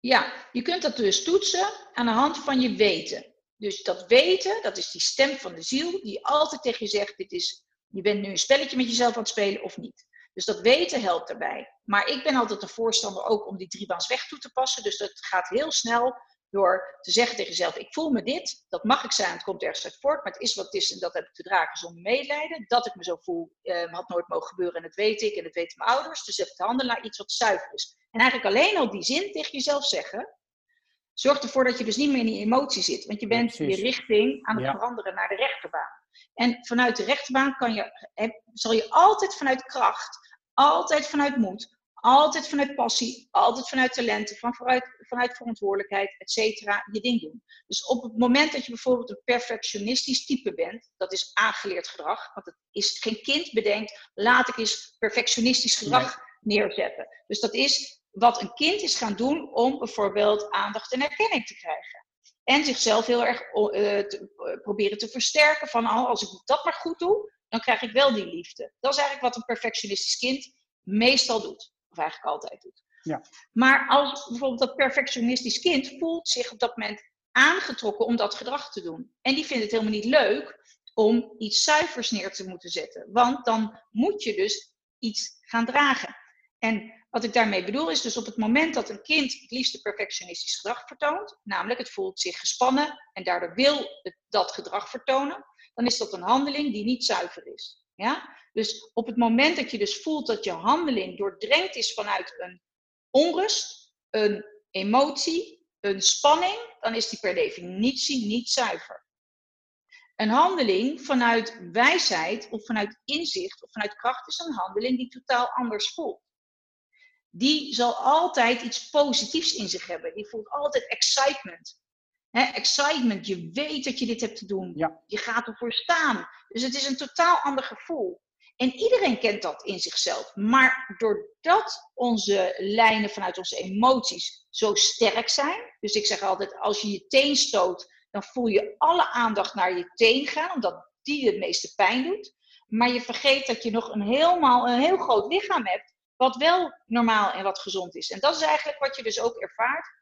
ja, je kunt dat dus toetsen aan de hand van je weten. Dus dat weten, dat is die stem van de ziel die altijd tegen je zegt: dit is, je bent nu een spelletje met jezelf aan het spelen of niet. Dus dat weten helpt daarbij. Maar ik ben altijd een voorstander ook om die driebaans weg toe te passen. Dus dat gaat heel snel door te zeggen tegen jezelf: Ik voel me dit, dat mag ik zijn, het komt ergens uit voort, maar het is wat het is en dat heb ik te dragen zonder medelijden. Dat ik me zo voel, eh, had nooit mogen gebeuren en dat weet ik en dat weten mijn ouders. Dus heb ik te handelen naar iets wat zuiver is. En eigenlijk alleen al die zin tegen jezelf zeggen, zorgt ervoor dat je dus niet meer in die emotie zit. Want je bent je richting aan het veranderen naar de rechterbaan. En vanuit de rechterbaan kan je, zal je altijd vanuit kracht, altijd vanuit moed, altijd vanuit passie, altijd vanuit talenten, van vanuit, vanuit verantwoordelijkheid, et cetera, je ding doen. Dus op het moment dat je bijvoorbeeld een perfectionistisch type bent, dat is aangeleerd gedrag, want het is geen kind bedenkt, laat ik eens perfectionistisch gedrag neerzetten. Dus dat is wat een kind is gaan doen om bijvoorbeeld aandacht en erkenning te krijgen. En zichzelf heel erg uh, te, uh, proberen te versterken van oh, als ik dat maar goed doe, dan krijg ik wel die liefde. Dat is eigenlijk wat een perfectionistisch kind meestal doet. Of eigenlijk altijd doet. Ja. Maar als bijvoorbeeld dat perfectionistisch kind voelt zich op dat moment aangetrokken om dat gedrag te doen. En die vindt het helemaal niet leuk om iets zuivers neer te moeten zetten. Want dan moet je dus iets gaan dragen. En wat ik daarmee bedoel is dus op het moment dat een kind het liefste perfectionistisch gedrag vertoont, namelijk het voelt zich gespannen en daardoor wil het dat gedrag vertonen, dan is dat een handeling die niet zuiver is. Ja? Dus op het moment dat je dus voelt dat je handeling doordrenkt is vanuit een onrust, een emotie, een spanning, dan is die per definitie niet zuiver. Een handeling vanuit wijsheid of vanuit inzicht of vanuit kracht is een handeling die totaal anders voelt. Die zal altijd iets positiefs in zich hebben. Die voelt altijd excitement. excitement, je weet dat je dit hebt te doen. Ja. Je gaat ervoor staan. Dus het is een totaal ander gevoel. En iedereen kent dat in zichzelf. Maar doordat onze lijnen vanuit onze emoties zo sterk zijn. Dus ik zeg altijd, als je je teen stoot, dan voel je alle aandacht naar je teen gaan, omdat die het meeste pijn doet. Maar je vergeet dat je nog een, helemaal, een heel groot lichaam hebt, wat wel normaal en wat gezond is. En dat is eigenlijk wat je dus ook ervaart.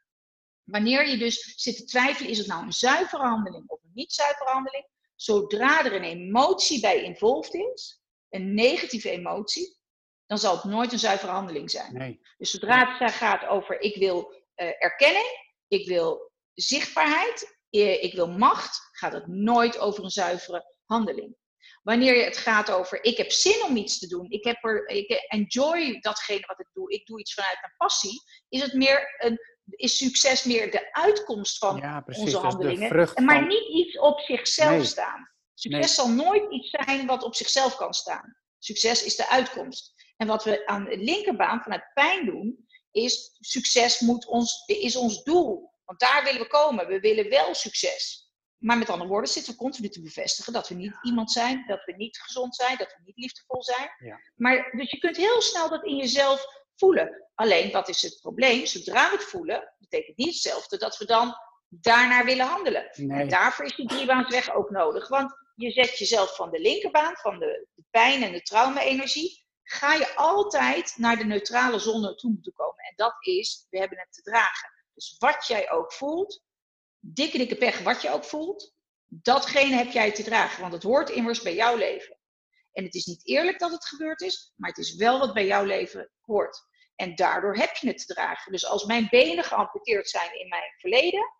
Wanneer je dus zit te twijfelen, is het nou een zuivere handeling of een niet zuivere handeling? Zodra er een emotie bij involved is, een negatieve emotie, dan zal het nooit een zuivere handeling zijn. Nee. Dus zodra het gaat over ik wil uh, erkenning, ik wil zichtbaarheid, eh, ik wil macht, gaat het nooit over een zuivere handeling. Wanneer het gaat over ik heb zin om iets te doen, ik, heb er, ik enjoy datgene wat ik doe, ik doe iets vanuit mijn passie, is het meer een, is succes meer de uitkomst van onze handelingen, maar niet iets op zichzelf staan. Succes zal nooit iets zijn wat op zichzelf kan staan. Succes is de uitkomst. En wat we aan de linkerbaan vanuit pijn doen, is succes moet ons, is ons doel. Want daar willen we komen. We willen wel succes. Maar met andere woorden zitten we continu te bevestigen dat we niet iemand zijn, dat we niet gezond zijn, dat we niet liefdevol zijn. Ja. Maar, dus je kunt heel snel dat in jezelf voelen. Alleen, wat is het probleem? Zodra we het voelen, betekent niet hetzelfde dat we dan daarnaar willen handelen. En daarvoor is die driebaansweg ook nodig. Want je zet jezelf van de linkerbaan, van de, de pijn en de trauma-energie, ga je altijd naar de neutrale zone toe moeten komen. En dat is, we hebben het te dragen. Dus wat jij ook voelt, dikke dikke pech wat je ook voelt, datgene heb jij te dragen. Want het hoort immers bij jouw leven. En het is niet eerlijk dat het gebeurd is, maar het is wel wat bij jouw leven hoort. En daardoor heb je het te dragen. Dus als mijn benen geamputeerd zijn in mijn verleden,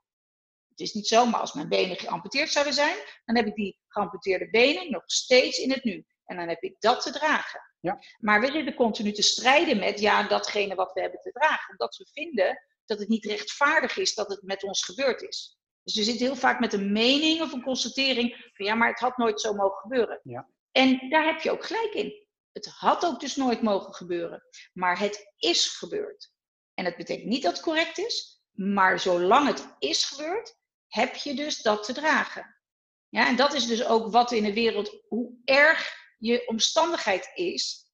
het is niet zo, maar als mijn benen geamputeerd zouden zijn, dan heb ik die geamputeerde benen nog steeds in het nu. En dan heb ik dat te dragen. Ja. Maar we zitten continu te strijden met ja, datgene wat we hebben te dragen. Omdat we vinden dat het niet rechtvaardig is dat het met ons gebeurd is. Dus we zitten heel vaak met een mening of een constatering van ja, maar het had nooit zo mogen gebeuren. Ja. En daar heb je ook gelijk in. Het had ook dus nooit mogen gebeuren. Maar het is gebeurd. En het betekent niet dat het correct is, maar zolang het is gebeurd, heb je dus dat te dragen. Ja, en dat is dus ook wat in de wereld, hoe erg je omstandigheid is,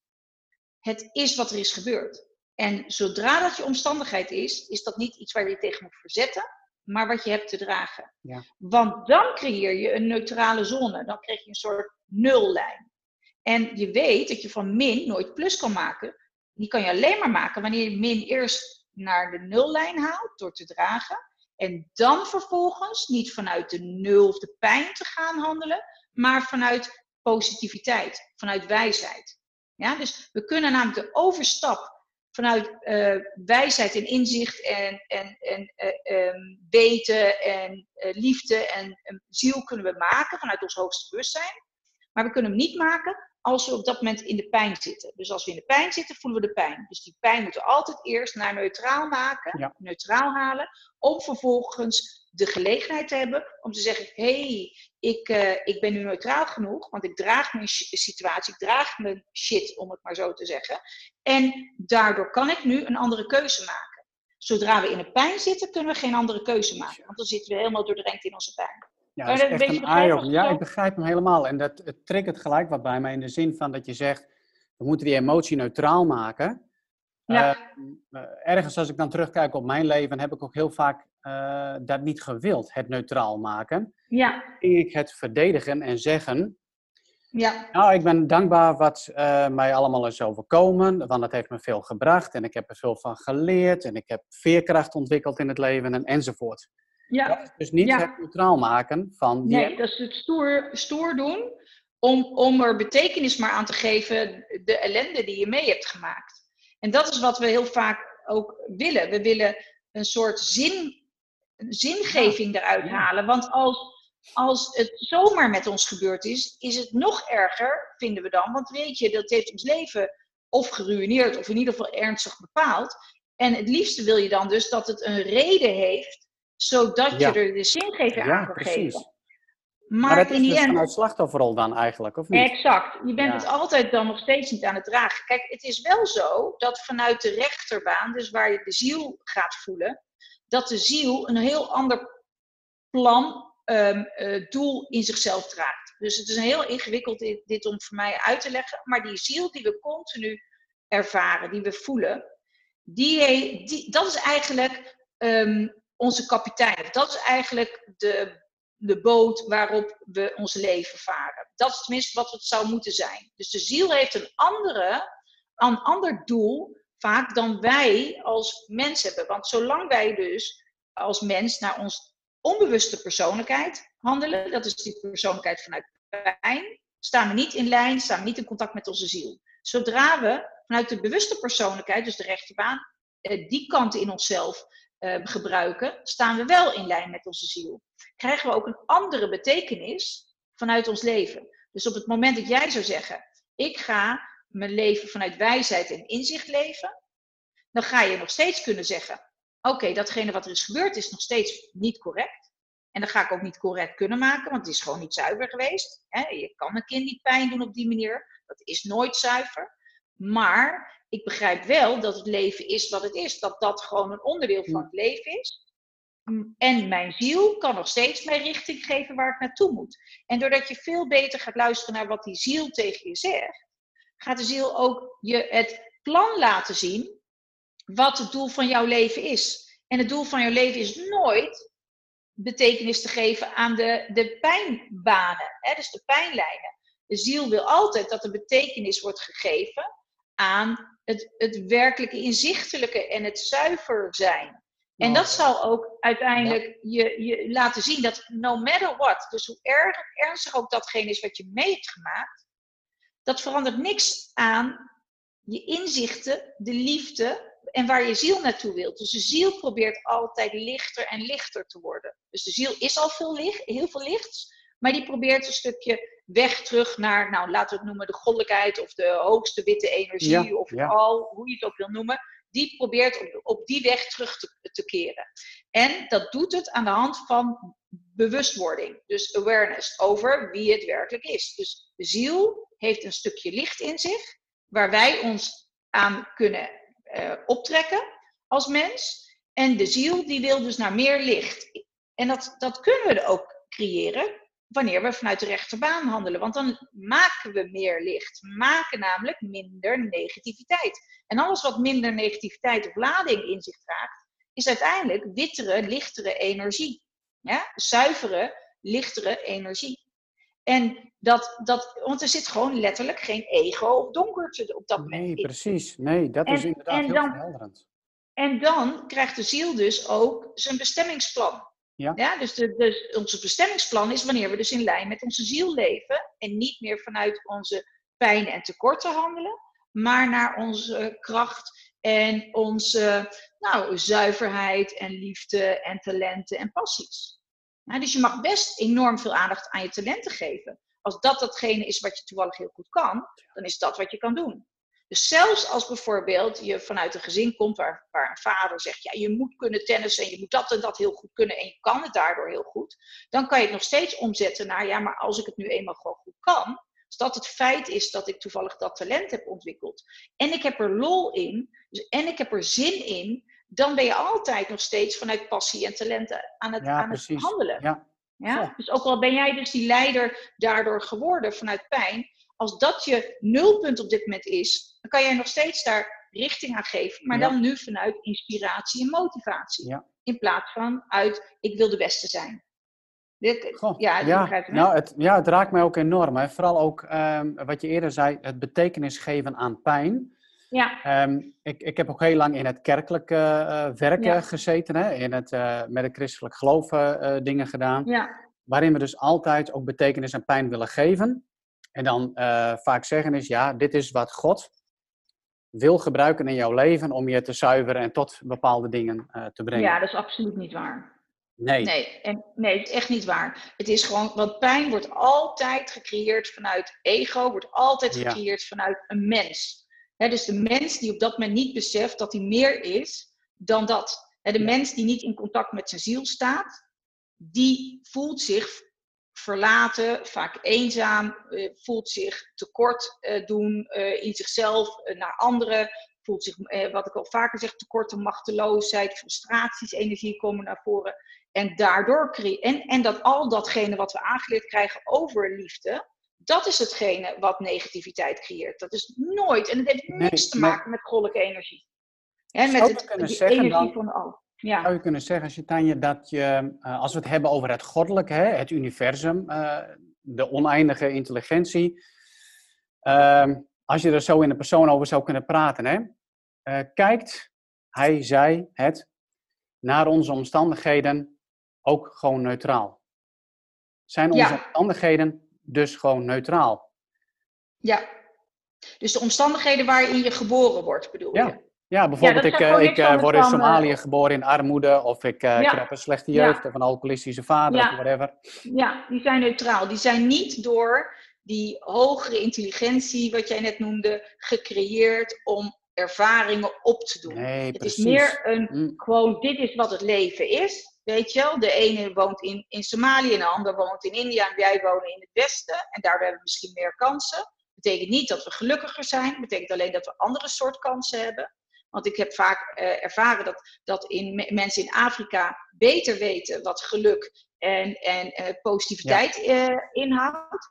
het is wat er is gebeurd. En zodra dat je omstandigheid is, is dat niet iets waar je tegen moet verzetten, maar wat je hebt te dragen. Ja. Want dan creëer je een neutrale zone. Dan krijg je een soort nullijn. En je weet dat je van min nooit plus kan maken. Die kan je alleen maar maken wanneer je min eerst naar de nullijn haalt door te dragen. En dan vervolgens niet vanuit de nul of de pijn te gaan handelen, maar vanuit positiviteit, vanuit wijsheid. Ja, dus we kunnen namelijk de overstap vanuit uh, wijsheid en inzicht en, en, en uh, um, weten en uh, liefde en ziel kunnen we maken vanuit ons hoogste bewustzijn. Maar we kunnen hem niet maken als we op dat moment in de pijn zitten. Dus als we in de pijn zitten, voelen we de pijn. Dus die pijn moeten we altijd eerst naar neutraal maken, neutraal halen, om vervolgens de gelegenheid te hebben om te zeggen: hé, hey, ik, uh, ik ben nu neutraal genoeg, want ik draag mijn situatie, ik draag mijn shit, om het maar zo te zeggen. En daardoor kan ik nu een andere keuze maken. Zodra we in de pijn zitten, kunnen we geen andere keuze maken, want dan zitten we helemaal doordrenkt in onze pijn. Ja, dat is echt een eye Ja, ik begrijp hem helemaal. En dat het triggert gelijk wat bij mij in de zin van dat je zegt, we moeten die emotie neutraal maken. Ja. Uh, ergens als ik dan terugkijk op mijn leven, heb ik ook heel vaak uh, dat niet gewild, het neutraal maken. Ja. Ik het verdedigen en zeggen, ja. Nou, ik ben dankbaar wat uh, mij allemaal is overkomen, want het heeft me veel gebracht en ik heb er veel van geleerd en ik heb veerkracht ontwikkeld in het leven en, enzovoort. Ja. dus niet het neutraal maken van... Die... Nee, dat is het stoer, stoer doen om, om er betekenis maar aan te geven de ellende die je mee hebt gemaakt. En dat is wat we heel vaak ook willen. We willen een soort zin, zingeving eruit halen. Want als, als het zomaar met ons gebeurd is, is het nog erger, vinden we dan. Want weet je, dat heeft ons leven of geruineerd of in ieder geval ernstig bepaald. En het liefste wil je dan dus dat het een reden heeft zodat je er de zingeving aan kan geven. Maar, maar dat is dus end... vanuit slachtofferrol dan eigenlijk, of niet? Exact. Je bent het altijd dan nog steeds niet aan het dragen. Kijk, het is wel zo dat vanuit de rechterbaan, dus waar je de ziel gaat voelen, dat de ziel een heel ander plan, um, uh, doel in zichzelf draagt. Dus het is heel ingewikkeld dit, dit, om voor mij uit te leggen. Maar die ziel die we continu ervaren, die we voelen, die, die dat is eigenlijk um, onze kapitein. Dat is eigenlijk de, de boot waarop we ons leven varen. Dat is tenminste wat het zou moeten zijn. Dus de ziel heeft een, andere, een ander doel vaak dan wij als mens hebben. Want zolang wij dus als mens naar ons onbewuste persoonlijkheid handelen, dat is die persoonlijkheid vanuit pijn, staan we niet in lijn, staan we niet in contact met onze ziel. Zodra we vanuit de bewuste persoonlijkheid, dus de rechterbaan, eh, die kant in onszelf uh, gebruiken, staan we wel in lijn met onze ziel. Krijgen we ook een andere betekenis vanuit ons leven. Dus op het moment dat jij zou zeggen, ik ga mijn leven vanuit wijsheid en inzicht leven, dan ga je nog steeds kunnen zeggen, oké, datgene wat er is gebeurd is nog steeds niet correct. En dat ga ik ook niet correct kunnen maken, want het is gewoon niet zuiver geweest. Je kan een kind niet pijn doen op die manier. Dat is nooit zuiver. Maar ik begrijp wel dat het leven is wat het is. Dat dat gewoon een onderdeel van het leven is. En mijn ziel kan nog steeds mij richting geven waar ik naartoe moet. En doordat je veel beter gaat luisteren naar wat die ziel tegen je zegt, gaat de ziel ook je het plan laten zien wat het doel van jouw leven is. En het doel van jouw leven is nooit betekenis te geven aan de, de pijnbanen, hè, dus de pijnlijnen. De ziel wil altijd dat er betekenis wordt gegeven aan het, het werkelijke inzichtelijke en het zuiver zijn. En dat zal ook uiteindelijk je, je laten zien dat no matter what, dus hoe erg, ernstig ook datgene is wat je mee hebt gemaakt, dat verandert niks aan je inzichten, de liefde en waar je ziel naartoe wilt. Dus de ziel probeert altijd lichter en lichter te worden. Dus de ziel is al veel licht, heel veel lichts, maar die probeert een stukje weg terug naar, nou laten we het noemen, de goddelijkheid of de hoogste witte energie of al, hoe je het ook wil noemen die probeert op, op die weg terug te, te keren. En dat doet het aan de hand van bewustwording, dus awareness over wie het werkelijk is. Dus de ziel heeft een stukje licht in zich, waar wij ons aan kunnen uh, optrekken als mens. En de ziel die wil dus naar meer licht. En dat, dat kunnen we ook creëren wanneer we vanuit de rechterbaan handelen. Want dan maken we meer licht. Maken namelijk minder negativiteit. En alles wat minder negativiteit of lading in zich draagt, is uiteindelijk wittere, lichtere energie. Ja? Zuivere, lichtere energie. En dat, dat, want er zit gewoon letterlijk geen ego of donkerte op dat moment. Nee, precies. Nee, dat is inderdaad en heel dan, verhelderend. En dan krijgt de ziel dus ook zijn bestemmingsplan. Ja. ja dus, de, dus onze bestemmingsplan is wanneer we dus in lijn met onze ziel leven en niet meer vanuit onze pijn en tekorten handelen, maar naar onze kracht en onze nou, zuiverheid en liefde en talenten en passies. Dus je mag best enorm veel aandacht aan je talenten geven. Als dat datgene is wat je toevallig heel goed kan, dan is dat wat je kan doen. Dus zelfs als bijvoorbeeld je vanuit een gezin komt waar, waar een vader zegt, ja, je moet kunnen tennissen en je moet dat en dat heel goed kunnen en je kan het daardoor heel goed, dan kan je het nog steeds omzetten naar, ja, maar als ik het nu eenmaal gewoon goed kan, als dat het feit is dat ik toevallig dat talent heb ontwikkeld en ik heb er lol in dus, en ik heb er zin in, dan ben je altijd nog steeds vanuit passie en talenten aan het, aan het handelen. Ja. Ja? Dus ook al ben jij dus die leider daardoor geworden vanuit pijn, als dat je nulpunt op dit moment is, dan kan jij nog steeds daar richting aan geven, maar dan nu vanuit inspiratie en motivatie. In plaats van uit ik wil de beste zijn. Goh, ja, ja. Nou, het, ja, het raakt mij ook enorm. Hè. Vooral ook um, wat je eerder zei, het betekenis geven aan pijn. Ja. Um, ik, ik heb ook heel lang in het kerkelijke uh, werken ja. gezeten, hè, in het, uh, met het christelijk geloof uh, dingen gedaan. Ja. Waarin we dus altijd ook betekenis aan pijn willen geven. En dan vaak zeggen is, ja, dit is wat God wil gebruiken in jouw leven om je te zuiveren en tot bepaalde dingen te brengen. Ja, dat is absoluut niet waar. Nee. Nee, en, nee, het is echt niet waar. Het is gewoon, want pijn wordt altijd gecreëerd vanuit ego, wordt altijd gecreëerd vanuit een mens. Dus de mens die op dat moment niet beseft dat hij meer is dan dat. de mens die niet in contact met zijn ziel staat, die voelt zich verlaten, vaak eenzaam, uh, voelt zich tekort uh, doen uh, in zichzelf naar anderen, voelt zich, wat ik al vaker zeg, tekort en machteloosheid, frustraties, energie komen naar voren. En daardoor en, en dat al datgene wat we aangeleerd krijgen over liefde, dat is hetgene wat negativiteit creëert. Dat is nooit, en het heeft niks te maken met goddelijke energie. Hè, met het, zeggen energie dan... van al. Ja. Zou je kunnen zeggen, Chitanje, dat je, uh, als we het hebben over het goddelijke, hè, het universum, uh, de oneindige intelligentie, uh, als je er zo in de persoon over zou kunnen praten, hè, uh, kijkt hij, zij, het naar onze omstandigheden ook gewoon neutraal? Zijn onze ja. omstandigheden dus gewoon neutraal? Ja, dus de omstandigheden waarin je geboren wordt, bedoel ja. je? Ja, bijvoorbeeld ik, uh, ik uh, word in Somalië geboren in armoede of ik, ja. ik heb een slechte jeugd of een alcoholistische vader ja. of whatever. Ja, die zijn neutraal. Die zijn niet door die hogere intelligentie, wat jij net noemde, gecreëerd om ervaringen op te doen. Nee, het precies. is meer een, Mm. gewoon, dit is wat het leven is. Weet je wel, de ene woont in, in Somalië en de ander woont in India en wij wonen in het Westen. En daardoor hebben we misschien meer kansen. Betekent niet dat we gelukkiger zijn, betekent alleen dat we andere soort kansen hebben. Want ik heb vaak eh, ervaren dat, dat in, me- mensen in Afrika beter weten wat geluk en, en eh, positiviteit eh, inhoudt.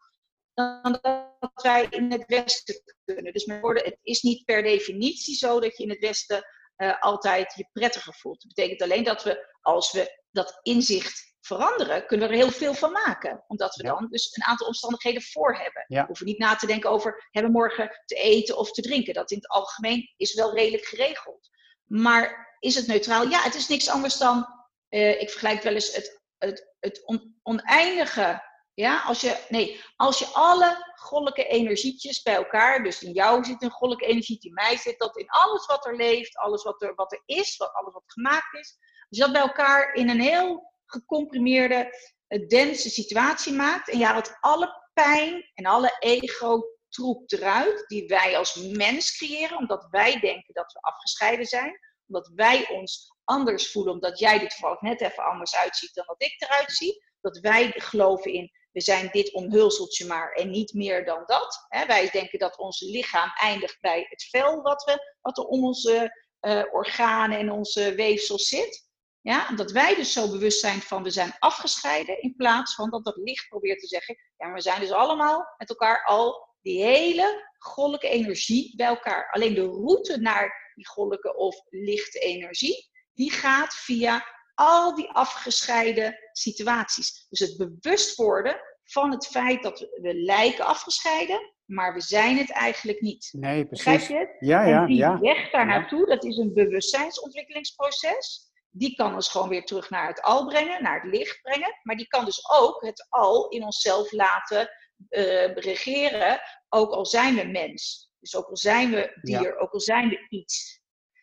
Dan dat wij in het Westen kunnen. Dus met woorden, het is niet per definitie zo dat je in het Westen eh, altijd je prettiger voelt. Het betekent alleen dat we, als we dat inzicht veranderen, kunnen we er heel veel van maken. Omdat we Ja. dan dus een aantal omstandigheden voor hebben. Ja. We hoeven niet na te denken over hebben we morgen te eten of te drinken. Dat in het algemeen is wel redelijk geregeld. Maar is het neutraal? Ja, het is niks anders dan, eh, ik vergelijk wel eens het, het, het on- oneindige. Ja, als je, nee, als je alle goddelijke energietjes bij elkaar, dus in jou zit een goddelijke energie, in mij zit dat in alles wat er leeft, alles wat er, wat er is, wat, alles wat gemaakt is. Als je dat bij elkaar in een heel gecomprimeerde, eh, dense situatie maakt en je haalt alle pijn en alle ego-troep eruit, die wij als mens creëren, omdat wij denken dat we afgescheiden zijn, omdat wij ons anders voelen, omdat jij er toevallig net even anders uitziet dan dat ik eruit zie, dat wij geloven in we zijn dit omhulseltje maar en niet meer dan dat. Hè, wij denken dat ons lichaam eindigt bij het vel wat, we, wat er om onze eh, organen en onze weefsels zit. Ja, omdat wij dus zo bewust zijn van we zijn afgescheiden, in plaats van dat dat licht probeert te zeggen, ja, we zijn dus allemaal met elkaar al die hele goddelijke energie bij elkaar. Alleen de route naar die goddelijke of lichte energie, die gaat via al die afgescheiden situaties. Dus het bewust worden van het feit dat we, lijken afgescheiden, maar we zijn het eigenlijk niet. Nee, Begrijp precies. je het? Ja, ja, en die ja. weg daar naartoe, dat is een bewustzijnsontwikkelingsproces. Die kan ons gewoon weer terug naar het al brengen, naar het licht brengen. Maar die kan dus ook het al in onszelf laten eh, regeren, ook al zijn we mens. Dus ook al zijn we dier, ook al zijn we iets.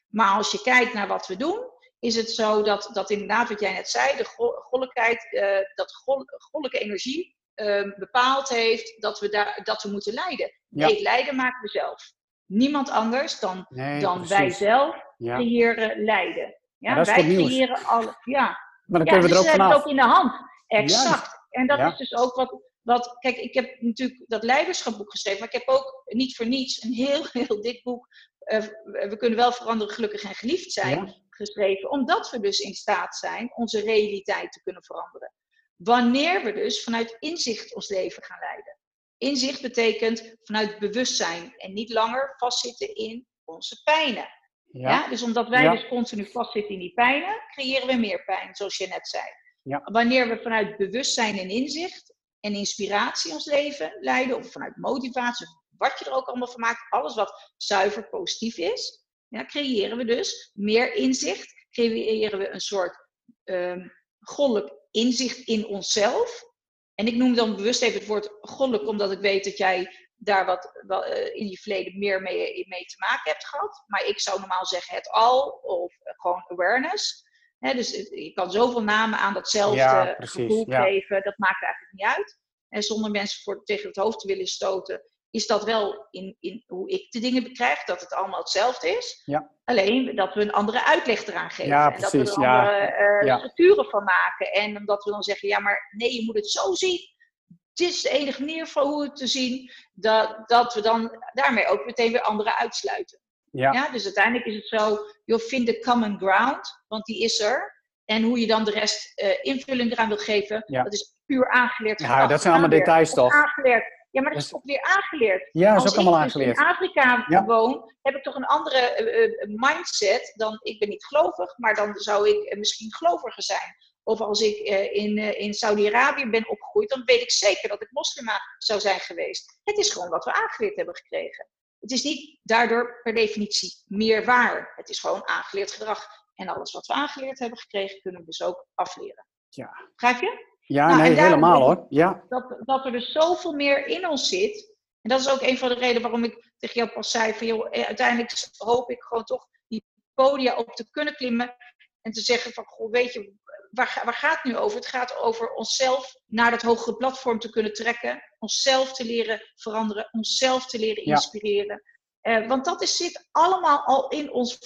Maar als je kijkt naar wat we doen, is het zo dat, dat inderdaad wat jij net zei, de go- goddelijkheid, eh, dat go- goddelijke energie eh, bepaald heeft dat we, daar, dat we moeten lijden. Ja. Nee, lijden maken we zelf. Niemand anders dan, Nee, dan precies. wij zelf Ja. creëren lijden. Ja, wij creëren alle. Ja, Maar dan ja, kunnen we dus er ook vanaf. ook in de hand. Exact. En dat is dus ook wat, wat. Kijk, ik heb natuurlijk dat leiderschapboek geschreven, maar ik heb ook niet voor niets een heel, (laughs) heel dik boek. eh, we kunnen wel veranderen, gelukkig en geliefd zijn. Ja. Geschreven, omdat we dus in staat zijn onze realiteit te kunnen veranderen. Wanneer we dus vanuit inzicht ons leven gaan leiden. Inzicht betekent vanuit bewustzijn en niet langer vastzitten in onze pijnen. Ja. Ja. Dus omdat wij Ja. dus continu vastzitten in die pijnen, creëren we meer pijn, zoals je net zei. Ja. Wanneer we vanuit bewustzijn en inzicht en inspiratie ons leven leiden, of vanuit motivatie, wat je er ook allemaal van maakt, alles wat zuiver positief is, ja, creëren we dus meer inzicht, creëren we een soort goddelijk inzicht in onszelf. En ik noem dan bewust even het woord goddelijk, omdat ik weet dat jij daar wat eh, in je verleden meer mee, mee te maken hebt gehad. Maar ik zou normaal zeggen het al, of gewoon awareness. Dus je kan zoveel namen aan datzelfde Ja, precies, gevoel ja. geven, dat maakt eigenlijk niet uit. En zonder mensen voor, tegen het hoofd te willen stoten, is dat wel in, in hoe ik de dingen bekrijg, dat het allemaal hetzelfde is. Ja. Alleen dat we een andere uitleg eraan geven. Ja, en dat we er andere Ja. structuren van maken. En omdat we dan zeggen, ja, maar nee, je moet het zo zien. Dit is de enige manier van hoe het te zien. Dat, dat we dan daarmee ook meteen weer anderen uitsluiten. Ja. Ja, dus uiteindelijk is het zo, je vindt de common ground, want die is er. En hoe je dan de rest eh, invulling eraan wil geven, Ja. dat is puur aangeleerd Ja, dat zijn allemaal details toch? Aangeleerd. Ja, maar dat is ook weer aangeleerd. Ja, dat is Als ook allemaal ik dus aangeleerd. in Afrika Ja. woon, heb ik toch een andere eh, eh, mindset dan ik ben niet gelovig, maar dan zou ik eh, misschien geloviger zijn. Of als ik in, in Saudi-Arabië ben opgegroeid, dan weet ik zeker dat ik moslima zou zijn geweest. Het is gewoon wat we aangeleerd hebben gekregen. Het is niet daardoor per definitie meer waar. Het is gewoon aangeleerd gedrag. En alles wat we aangeleerd hebben gekregen, kunnen we dus ook afleren. Ja, Begrijp je? Ja Nou, nee, helemaal hoor. Ja, dat, dat er dus zoveel meer in ons zit. En dat is ook een van de redenen waarom ik tegen jou pas zei: van joh, eh, uiteindelijk hoop ik gewoon toch die podia op te kunnen klimmen. En te zeggen van, goh, weet je, waar, waar gaat het nu over? Het gaat over onszelf naar dat hogere platform te kunnen trekken, onszelf te leren veranderen, onszelf te leren inspireren. Eh, want dat is, zit allemaal al in ons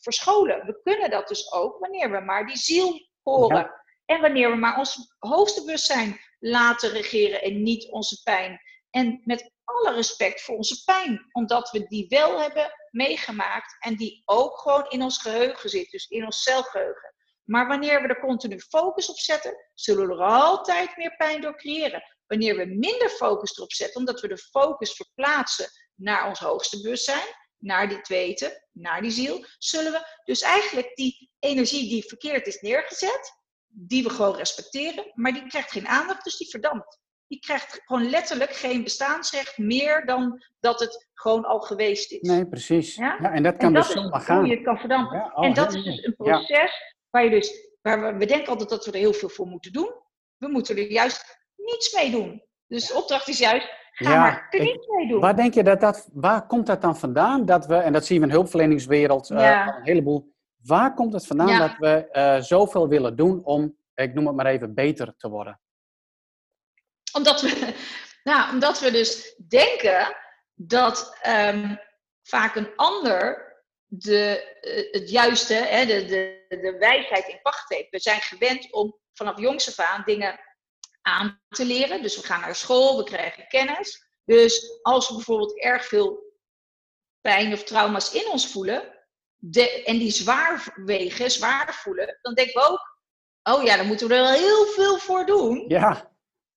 verscholen. We kunnen dat dus ook wanneer we maar die ziel horen. En wanneer we maar ons hoogste bewustzijn laten regeren en niet onze pijn. En met alle respect voor onze pijn, omdat we die wel hebben meegemaakt en die ook gewoon in ons geheugen zit, dus in ons celgeheugen. Maar wanneer we er continu focus op zetten, zullen we er altijd meer pijn door creëren. Wanneer we minder focus erop zetten, omdat we de focus verplaatsen naar ons hoogste bewustzijn, naar dit weten, naar die ziel, zullen we dus eigenlijk die energie die verkeerd is neergezet, die we gewoon respecteren, maar die krijgt geen aandacht, dus die verdampt. Die krijgt gewoon letterlijk geen bestaansrecht meer dan dat het gewoon al geweest is. Nee, precies. Ja? en dat kan en dat dus zomaar gaan. je het kan verdampen. en dat is dus een proces waar je dus, waar we, we denken altijd dat we er heel veel voor moeten doen. We moeten er juist niets mee doen. Dus de opdracht is juist, ga maar er niets mee doen. Waar denk je dat dat, waar komt dat dan vandaan? Dat we, en dat zien we in de hulpverleningswereld uh, een heleboel. Waar komt het vandaan dat we uh, zoveel willen doen om, ik noem het maar even, beter te worden? Omdat we, (laughs) nou, omdat we dus denken dat um, vaak een ander de, uh, het juiste, hè, de, de, de wijsheid in pacht heeft. We zijn gewend om vanaf jongs af aan dingen aan te leren. Dus we gaan naar school, we krijgen kennis. Dus als we bijvoorbeeld erg veel pijn of trauma's in ons voelen, de, en die zwaar wegen, zwaar voelen, dan denken we ook, oh ja, dan moeten we er wel heel veel voor doen. Ja.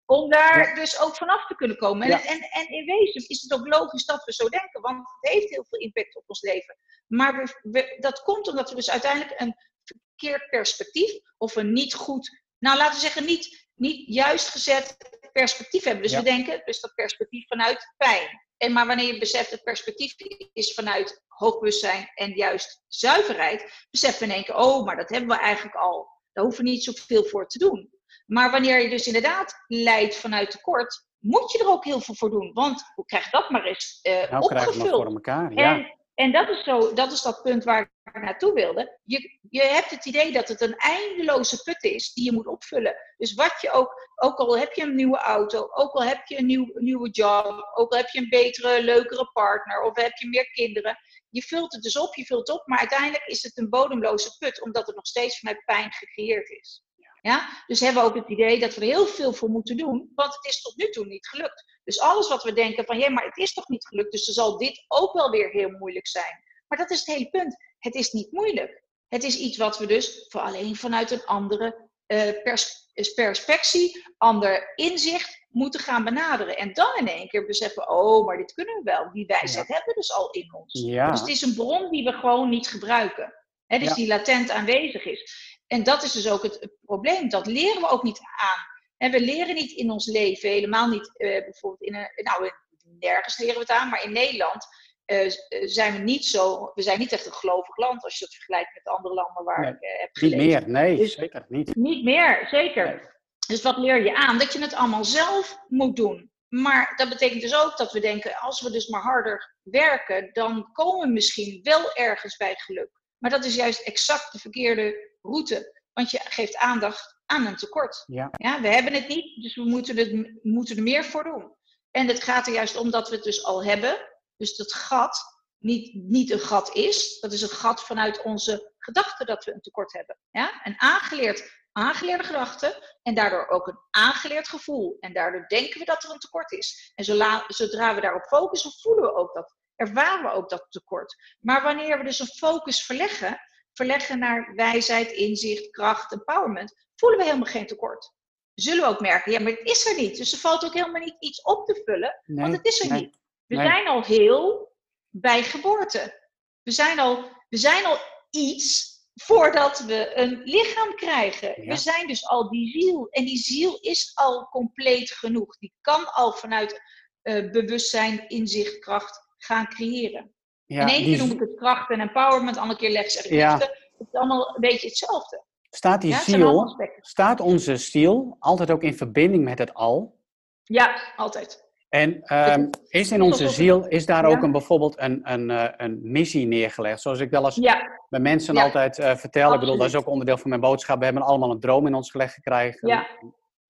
Om daar dus ook vanaf te kunnen komen. En, en, en, in wezen is het ook logisch dat we zo denken, want het heeft heel veel impact op ons leven. Maar we, dat komt omdat we dus uiteindelijk een verkeerd perspectief of een niet goed, nou laten we zeggen, niet, niet juist gezet perspectief hebben. Dus we denken, dus dat perspectief vanuit pijn. En maar wanneer je beseft dat perspectief is vanuit hoogbewustzijn en juist zuiverheid, beseffen we in één keer, oh, maar dat hebben we eigenlijk al. Daar hoeven we niet zoveel voor te doen. Maar wanneer je dus inderdaad leidt vanuit tekort, moet je er ook heel veel voor doen. Want hoe krijg dat maar eens uh, nou, opgevuld? voor elkaar, ja. En, en dat, is zo, dat is dat punt waar ik naartoe wilde. Je, je hebt het idee dat het een eindeloze put is die je moet opvullen. Dus wat je ook, ook al heb je een nieuwe auto, ook al heb je een, nieuw, nieuwe job, ook al heb je een betere, leukere partner of heb je meer kinderen. Je vult het dus op, je vult op, maar uiteindelijk is het een bodemloze put, omdat het nog steeds vanuit pijn gecreëerd is. Ja? Dus hebben we ook het idee dat we er heel veel voor moeten doen, want het is tot nu toe niet gelukt. Dus alles wat we denken van, ja, maar het is toch niet gelukt, dus dan zal dit ook wel weer heel moeilijk zijn. Maar dat is het hele punt. Het is niet moeilijk. Het is iets wat we dus voor alleen vanuit een andere uh, pers perspectie, ander inzicht moeten gaan benaderen. En dan in één keer beseffen, oh, maar dit kunnen we wel. Die wijsheid hebben we dus al in ons. Ja. Dus het is een bron die we gewoon niet gebruiken. Hè, dus die latent aanwezig is. En dat is dus ook het, probleem. Dat leren we ook niet aan. En we leren niet in ons leven, helemaal niet uh, bijvoorbeeld in een. Nou, nergens leren we het aan, maar in Nederland uh, zijn we niet zo. We zijn niet echt een gelovig land als je dat vergelijkt met andere landen waar ik uh, heb. Niet meer, nee, dus zeker niet. Niet meer, zeker. Dus wat leer je aan? Dat je het allemaal zelf moet doen. Maar dat betekent dus ook dat we denken, als we dus maar harder werken, dan komen we misschien wel ergens bij geluk. Maar dat is juist exact de verkeerde route. Want je geeft aandacht aan een tekort. Ja. ja we hebben het niet, dus we moeten, het, moeten er meer voor doen. En het gaat er juist om dat we het dus al hebben. Dus dat gat niet, niet een gat is. Dat is een gat vanuit onze gedachten dat we een tekort hebben. Ja? Een aangeleerd, aangeleerde gedachte en daardoor ook een aangeleerd gevoel. En daardoor denken we dat er een tekort is. En zodra we daarop focussen, voelen we ook dat. Ervaren we ook dat tekort. Maar wanneer we dus een focus verleggen, verleggen naar wijsheid, inzicht, kracht, empowerment, voelen we helemaal geen tekort. Zullen we ook merken, ja, maar het is er niet. Dus er valt ook helemaal niet iets op te vullen, want het is er niet. We zijn al heel bij geboorte. We zijn al, we zijn al iets voordat we een lichaam krijgen. We zijn dus al die ziel. En die ziel is al compleet genoeg. Die kan al vanuit uh, bewustzijn, inzicht, kracht gaan creëren. Ja, in één keer noem ik het kracht en empowerment, andere keer leg ik ja. Het is allemaal een beetje hetzelfde. Staat die ziel, staat onze ziel altijd ook in verbinding met het al? Ja, altijd. En um, is in onze ziel, is daar ook een, bijvoorbeeld een, een, uh, een missie neergelegd? Zoals ik wel eens ja. bij mensen ja. altijd uh, vertel. Ik bedoel, dat is ook onderdeel van mijn boodschap. We hebben allemaal een droom in ons gelegd gekregen. Ja.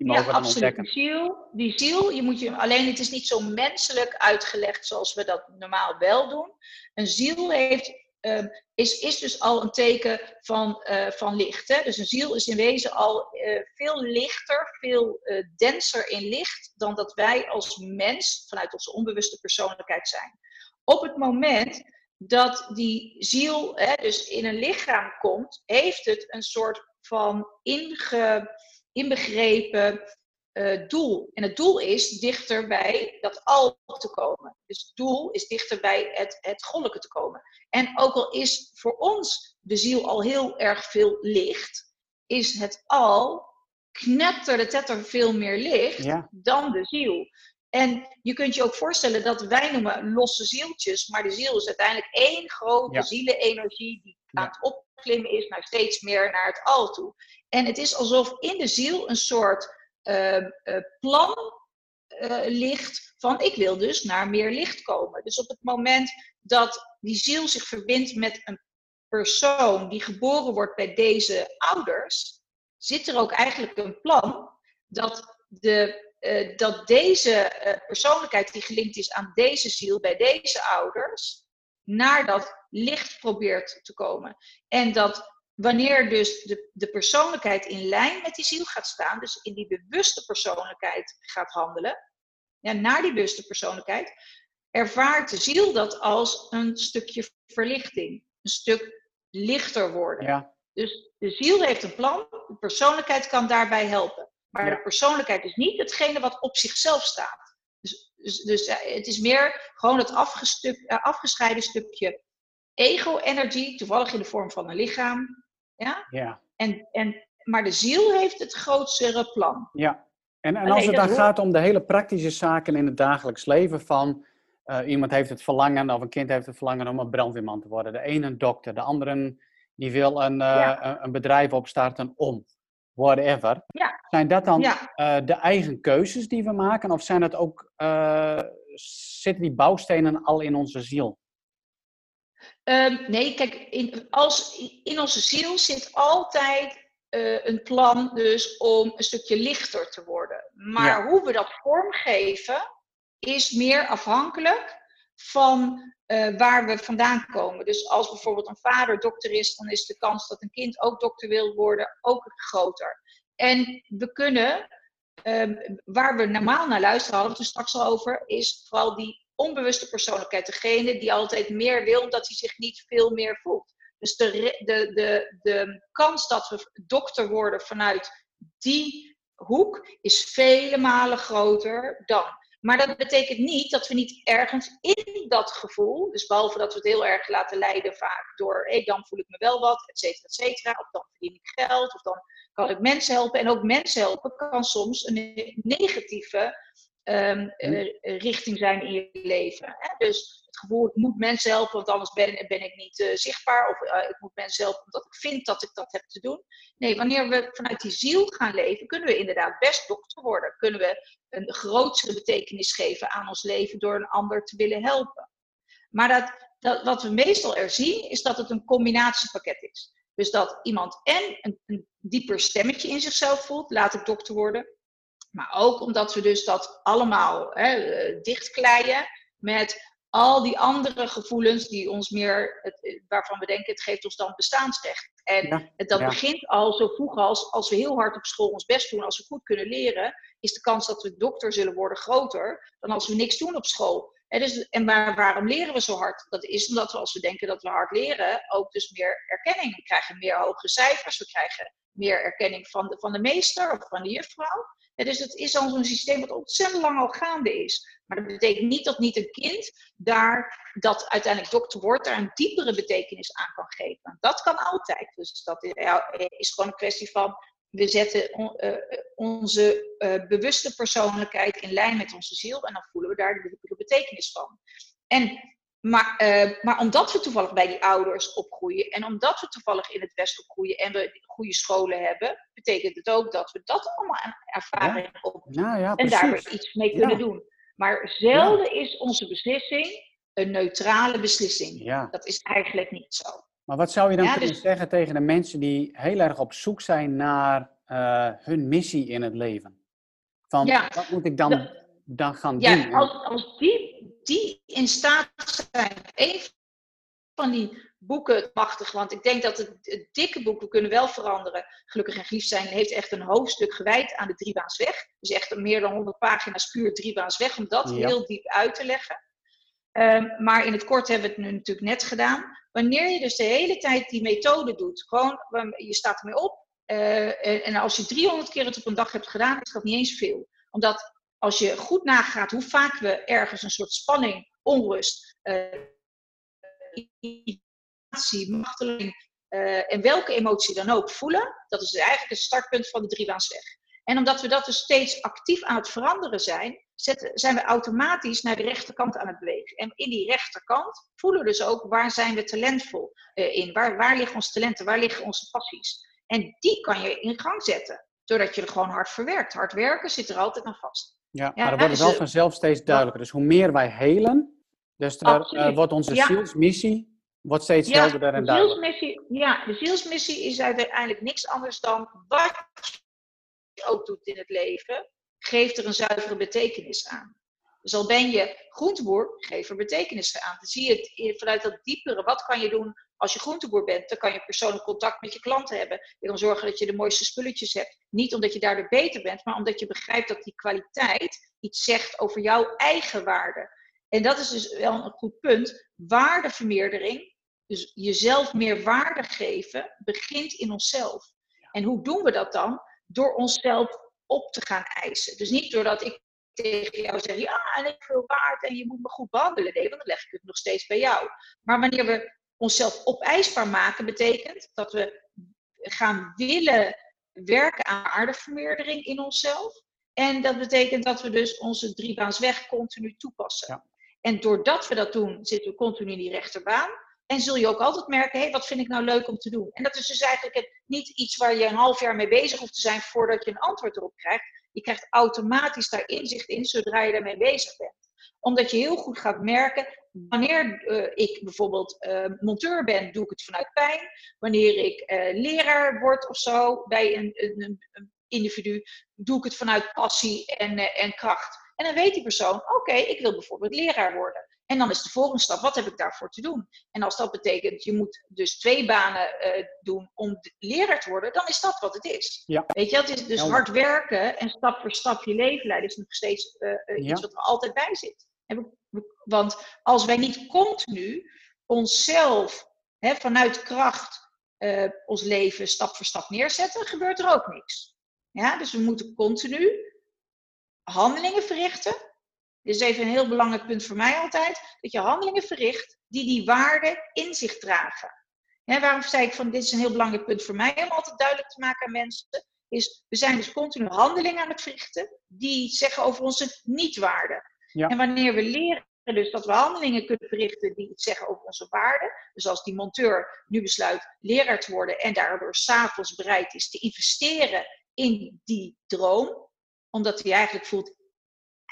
Die mogen ja, we absoluut. Ontdekken. Die ziel, die ziel, je moet je, alleen het is niet zo menselijk uitgelegd zoals we dat normaal wel doen. Een ziel heeft Ehm, is, is dus al een teken van, uh, van licht. Hè? Dus een ziel is in wezen al uh, veel lichter, veel uh, denser in licht dan dat wij als mens vanuit onze onbewuste persoonlijkheid zijn. Op het moment dat die ziel hè, dus in een lichaam komt, heeft het een soort van inge, inbegrepen uh, doel. En het doel is dichter bij dat al te komen. Dus het doel is dichter bij het, het goddelijke te komen. En ook al is voor ons de ziel al heel erg veel licht, is het al knetter de tetter veel meer licht dan de ziel. En je kunt je ook voorstellen dat wij noemen losse zieltjes, maar de ziel is uiteindelijk één grote ja. zielenenergie die aan het opklimmen is naar steeds meer naar het al toe. En het is alsof in de ziel een soort uh, plan uh, ligt van ik wil dus naar meer licht komen. Dus op het moment dat die ziel zich verbindt met een persoon die geboren wordt bij deze ouders, zit er ook eigenlijk een plan dat, de, uh, dat deze persoonlijkheid die gelinkt is aan deze ziel bij deze ouders, naar dat licht probeert te komen. En dat wanneer dus de, de persoonlijkheid in lijn met die ziel gaat staan, dus in die bewuste persoonlijkheid gaat handelen, ja, naar die bewuste persoonlijkheid, ervaart de ziel dat als een stukje verlichting, een stuk lichter worden. Ja. Dus de ziel heeft een plan, de persoonlijkheid kan daarbij helpen. Maar de persoonlijkheid is niet hetgene wat op zichzelf staat. Dus, dus, dus het is meer gewoon het eh, afgescheiden stukje ego-energie, toevallig in de vorm van een lichaam, ja? ja. En, en, maar de ziel heeft het grootste plan. Ja. En, en als het dan gaat om de hele praktische zaken in het dagelijks leven van uh, iemand heeft het verlangen of een kind heeft het verlangen om een brandweerman te worden. De ene een dokter, de andere die wil een, uh, een bedrijf opstarten om whatever. Ja. Zijn dat dan ja. uh, de eigen keuzes die we maken of zijn het ook, zitten die bouwstenen al in onze ziel? Um, nee, kijk, in, als, in onze ziel zit altijd uh, een plan dus om een stukje lichter te worden. Maar hoe we dat vormgeven is meer afhankelijk van uh, waar we vandaan komen. Dus als bijvoorbeeld een vader dokter is, dan is de kans dat een kind ook dokter wil worden ook groter. En we kunnen, um, waar we normaal naar luisteren, hadden we het er straks al over, is vooral die onbewuste persoonlijkheid. Degene die altijd meer wil, omdat hij zich niet veel meer voelt. Dus de, de, de, de kans dat we dokter worden vanuit die hoek is vele malen groter dan. Maar dat betekent niet dat we niet ergens in dat gevoel, dus behalve dat we het heel erg laten leiden vaak door, hé, dan voel ik me wel wat, et cetera, et cetera, of dan verdien ik geld, of dan kan ik mensen helpen. En ook mensen helpen kan soms een negatieve um, richting zijn in je leven. Hè? Dus het gevoel, ik moet mensen helpen, want anders ben, ben ik niet uh, zichtbaar. Of uh, ik moet mensen helpen omdat ik vind dat ik dat heb te doen. Nee, wanneer we vanuit die ziel gaan leven, kunnen we inderdaad best dokter worden. Kunnen we een grotere betekenis geven aan ons leven door een ander te willen helpen. Maar dat, dat, wat we meestal er zien, is dat het een combinatiepakket is. Dus dat iemand en een, een dieper stemmetje in zichzelf voelt, laat ik dokter worden. Maar ook omdat we dus dat allemaal hè, eh, dichtkleien met al die andere gevoelens die ons meer, het, waarvan we denken het geeft ons dan bestaansrecht. En dat begint al zo vroeg als, als we heel hard op school ons best doen, als we goed kunnen leren, is de kans dat we dokter zullen worden groter dan als we niks doen op school. En, dus, en waar, waarom leren we zo hard? Dat is omdat we als we denken dat we hard leren, ook dus meer erkenning. We krijgen meer hoge cijfers, we krijgen meer erkenning van de, van de meester of van de juffrouw dus het is al zo'n systeem wat ontzettend lang al gaande is. Maar dat betekent niet dat niet een kind daar, dat uiteindelijk dokter wordt, daar een diepere betekenis aan kan geven. Dat kan altijd. Dus dat is gewoon een kwestie van, we zetten uh, onze uh, bewuste persoonlijkheid in lijn met onze ziel en dan voelen we daar de diepere betekenis van. En maar, uh, maar omdat we toevallig bij die ouders opgroeien en omdat we toevallig in het West opgroeien en we goede scholen hebben, betekent het ook dat we dat allemaal aan ervaring ja. ja, ja, en daar iets mee kunnen doen. Maar zelden is onze beslissing een neutrale beslissing. Ja. Dat is eigenlijk niet zo. Maar wat zou je dan Ja, kunnen dus- zeggen tegen de mensen die heel erg op zoek zijn naar eh, hun missie in het leven? Van, Ja. wat moet ik dan, dan gaan Ja, doen? als, als die, die in staat zijn, een van die boeken, machtig, want ik denk dat het, het dikke boek, we kunnen wel veranderen, gelukkig en geliefd zijn, heeft echt een hoofdstuk gewijd aan de driebaansweg. Dus echt meer dan 100 pagina's puur driebaansweg, om dat Ja. heel diep uit te leggen. Ehm, maar in het kort hebben we het nu natuurlijk net gedaan. Wanneer je dus de hele tijd die methode doet, gewoon, wa- je staat ermee op, eh, en, en als je 300 keer het op een dag hebt gedaan, is dat niet eens veel. Omdat als je goed nagaat hoe vaak we ergens een soort spanning, onrust, irritatie, machteling eh, en welke emotie dan ook voelen, dat is eigenlijk het startpunt van de driebaansweg. En omdat we dat dus steeds actief aan het veranderen zijn, zijn we automatisch naar de rechterkant aan het bewegen. En in die rechterkant voelen we dus ook waar zijn we talentvol eh, in, waar, waar liggen onze talenten, waar liggen onze passies. En die kan je in gang zetten, doordat je er gewoon hard verwerkt. Hard werken zit er altijd aan vast. Ja, maar dan wordt het dus, wel vanzelf steeds duidelijker. Dus hoe meer wij helen, dus er, wordt onze Ja. zielsmissie wordt steeds Ja, helderder en de duidelijker. zielsmissie, ja, de zielsmissie is uiteindelijk niks anders dan wat je ook doet in het leven, geeft er een zuivere betekenis aan. Dus al ben je groenteboer, geef er betekenis aan. Dan zie je het vanuit dat diepere. Wat kan je doen als je groenteboer bent? Dan kan je persoonlijk contact met je klanten hebben. Je kan zorgen dat je de mooiste spulletjes hebt. Niet omdat je daardoor beter bent, maar omdat je begrijpt dat die kwaliteit iets zegt over jouw eigen waarde. En dat is dus wel een goed punt. Waardevermeerdering, dus jezelf meer waarde geven, begint in onszelf. En hoe doen we dat dan? Door onszelf op te gaan eisen. Dus niet doordat ik tegen jou zeg, ja, en ik veel waard en je moet me goed behandelen. Nee, want dan leg ik het nog steeds bij jou. Maar wanneer we onszelf opeisbaar maken, betekent dat we gaan willen werken aan waardevermeerdering in onszelf. En dat betekent dat we dus onze driebaansweg continu toepassen. Ja. En doordat we dat doen, zitten we continu in die rechterbaan. En zul je ook altijd merken, hé, wat vind ik nou leuk om te doen? En dat is dus eigenlijk het, niet iets waar je een half jaar mee bezig hoeft te zijn voordat je een antwoord erop krijgt. Je krijgt automatisch daar inzicht in zodra je daarmee bezig bent. Omdat je heel goed gaat merken, wanneer eh, ik bijvoorbeeld eh, monteur ben, doe ik het vanuit pijn. Wanneer ik eh, leraar word of zo bij een, een, een individu, doe ik het vanuit passie en, en kracht. En dan weet die persoon, oké, ik wil bijvoorbeeld leraar worden. En dan is de volgende stap, wat heb ik daarvoor te doen? En als dat betekent, je moet dus twee banen doen om leraar te worden, dan is dat wat het is. Ja. Weet je, het is dus hard werken en stap voor stap je leven leiden is nog steeds Ja. iets wat er altijd bij zit. Want als wij niet continu onszelf hè, vanuit kracht eh, ons leven stap voor stap neerzetten, gebeurt er ook niks. Ja, dus we moeten continu handelingen verrichten. Dit is even een heel belangrijk punt voor mij altijd. Dat je handelingen verricht die die waarde in zich dragen. Hè, waarom zei ik van dit is een heel belangrijk punt voor mij om altijd duidelijk te maken aan mensen. Is we zijn dus continu handelingen aan het verrichten die zeggen over onze niet-waarde. Ja. En wanneer we leren dus dat we handelingen kunnen verrichten die iets zeggen over onze waarde. Dus als die monteur nu besluit leraar te worden en daardoor s'avonds bereid is te investeren in die droom. Omdat hij eigenlijk voelt,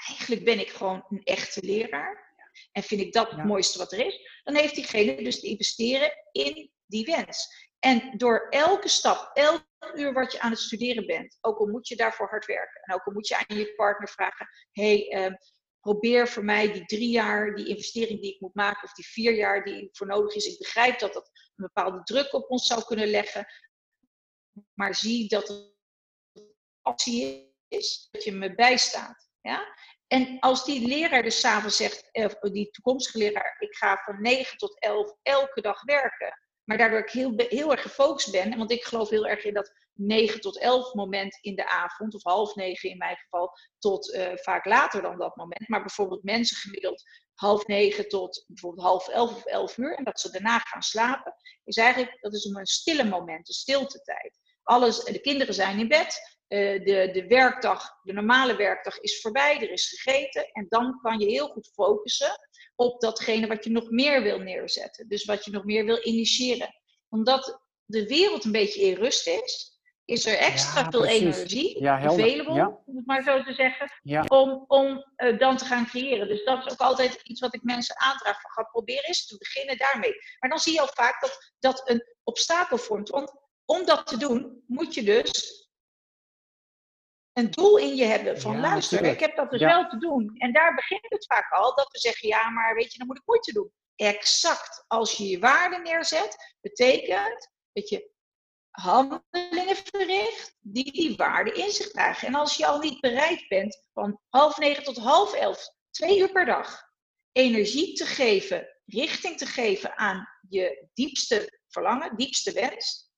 eigenlijk ben ik gewoon een echte leraar. En vind ik dat het Ja. mooiste wat er is. Dan heeft diegene dus te investeren in die wens. En door elke stap, elk uur wat je aan het studeren bent, ook al moet je daarvoor hard werken. En ook al moet je aan je partner vragen, hey, ehm, probeer voor mij die drie jaar, die investering die ik moet maken, of die vier jaar die voor nodig is. Ik begrijp dat dat een bepaalde druk op ons zou kunnen leggen. Maar zie dat het passie is, dat je me bijstaat. Ja? En als die leraar dus s'avonds zegt, of die toekomstige leraar, ik ga van 9 tot 11 elke dag werken. Maar daardoor ik heel, heel erg gefocust ben, want ik geloof heel erg in dat 9 tot 11 moment in de avond, of half negen in mijn geval, tot eh, vaak later dan dat moment. Maar bijvoorbeeld mensen gemiddeld half negen tot bijvoorbeeld half elf of elf uur, en dat ze daarna gaan slapen, is eigenlijk, dat is een stille moment, een stiltetijd. Alles, de kinderen zijn in bed, eh, de, de werkdag, de normale werkdag is voorbij, er is gegeten. En dan kan je heel goed focussen op datgene wat je nog meer wil neerzetten. Dus wat je nog meer wil initiëren. Omdat de wereld een beetje in rust is, is er extra Ja, veel precies. energie Ja, available, Ja. om het maar zo te zeggen, om, om eh, dan te gaan creëren. Dus dat is ook altijd iets wat ik mensen aandraag van ga proberen eens te beginnen daarmee. Maar dan zie je al vaak dat dat een obstakel vormt. Want om dat te doen, moet je dus een doel in je hebben van Ja, luister, natuurlijk. ik heb dat dus Ja. wel te doen. En daar begint het vaak al, dat we zeggen ja, maar weet je, dan moet ik moeite doen. Exact. Als je je waarde neerzet, betekent dat je handelingen verricht die die waarde in zich dragen. En als je al niet bereid bent van half negen tot half elf, twee uur per dag, energie te geven, richting te geven aan je diepste verlangen, diepste wens,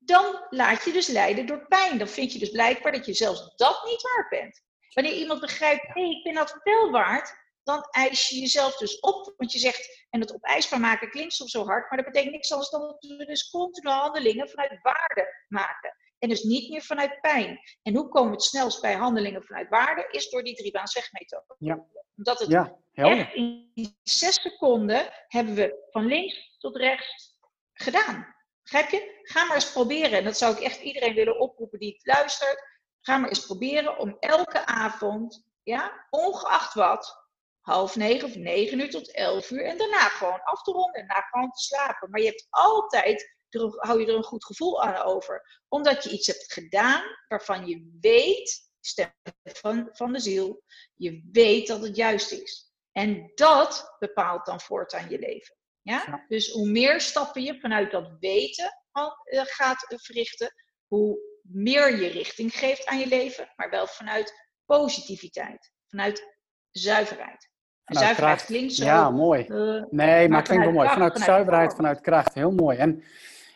dan laat je dus leiden door pijn. Dan vind je dus blijkbaar dat je zelfs dat niet waard bent. Wanneer iemand begrijpt, hé, hey, ik ben dat wel waard, dan eis je jezelf dus op. Want je zegt, en het opeisbaar maken klinkt soms zo hard, maar dat betekent niks anders dan dat we dus continu handelingen vanuit waarde maken. En dus niet meer vanuit pijn. En hoe komen we het snelst bij handelingen vanuit waarde? Is door die driebaanswegmethode. Ja. Omdat het Ja, helder. echt in zes seconden hebben we van links tot rechts gedaan. Begrijp je? Ga maar eens proberen. En dat zou ik echt iedereen willen oproepen die het luistert. Ga maar eens proberen om elke avond, ja, ongeacht wat, half negen of negen uur tot elf uur. En daarna gewoon af te ronden en daarna gewoon te slapen. Maar je hebt altijd, hou je er een goed gevoel aan over. Omdat je iets hebt gedaan waarvan je weet, stem van, van de ziel, je weet dat het juist is. En dat bepaalt dan voortaan je leven. Ja? Ja. Dus hoe meer stappen je vanuit dat weten eh, gaat verrichten, hoe meer je richting geeft aan je leven, maar wel vanuit positiviteit, vanuit zuiverheid. Vanuit zuiverheid kracht. klinkt zo. Ja, mooi. eh, Nee, maar het klinkt wel mooi. Vanuit vanuit zuiverheid, vanuit kracht. Heel mooi. En ehm,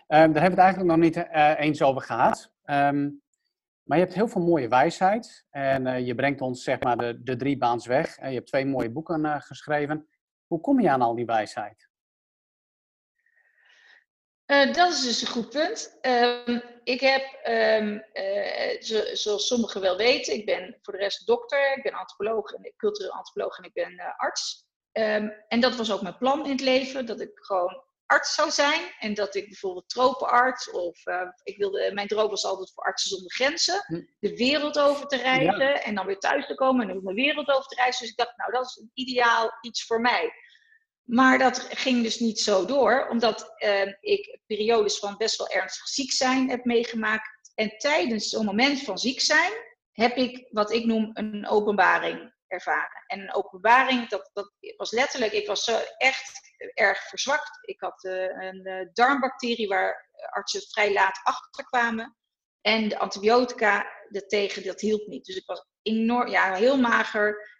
daar hebben we het eigenlijk nog niet eh, eens over gehad. Ehm, maar je hebt heel veel mooie wijsheid. En eh, je brengt ons zeg maar de, de drie baans weg. En je hebt twee mooie boeken geschreven. Hoe kom je aan al die wijsheid? Eh, dat is dus een goed punt. Ehm, ik heb, ehm, eh, zo- zoals sommigen wel weten, ik ben voor de rest dokter, ik ben antropoloog, en cultureel antropoloog en ik ben eh, arts. Ehm, en dat was ook mijn plan in het leven, dat ik gewoon arts zou zijn. En dat ik bijvoorbeeld tropenarts of ik wilde, mijn droom was altijd voor artsen zonder grenzen, Hm. de wereld over te reizen en dan weer thuis te komen en dan de wereld over te reizen. Dus ik dacht, nou dat is een ideaal iets voor mij. Maar dat ging dus niet zo door, omdat eh, ik periodes van best wel ernstig ziek zijn heb meegemaakt. En tijdens zo'n moment van ziek zijn heb ik wat ik noem een openbaring ervaren. En een openbaring, dat, dat was letterlijk, ik was zo echt erg verzwakt. Ik had eh, een eh, darmbacterie waar artsen vrij laat achter kwamen. En de antibiotica daartegen, dat hielp niet. Dus ik was enorm, ja, heel mager.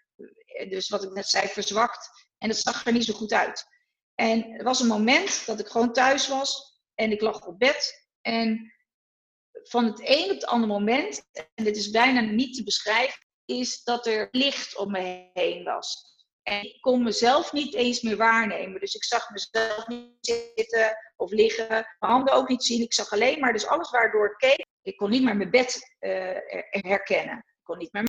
Dus wat ik net zei, verzwakt. En dat zag er niet zo goed uit. En er was een moment dat ik gewoon thuis was en ik lag op bed. En van het een op het andere moment, en dit is bijna niet te beschrijven, is dat er licht om me heen was. En ik kon mezelf niet eens meer waarnemen. Dus ik zag mezelf niet zitten of liggen, mijn handen ook niet zien. Ik zag alleen maar, dus alles waardoor ik keek, ik kon niet meer mijn bed uh, herkennen. Ik kon niet meer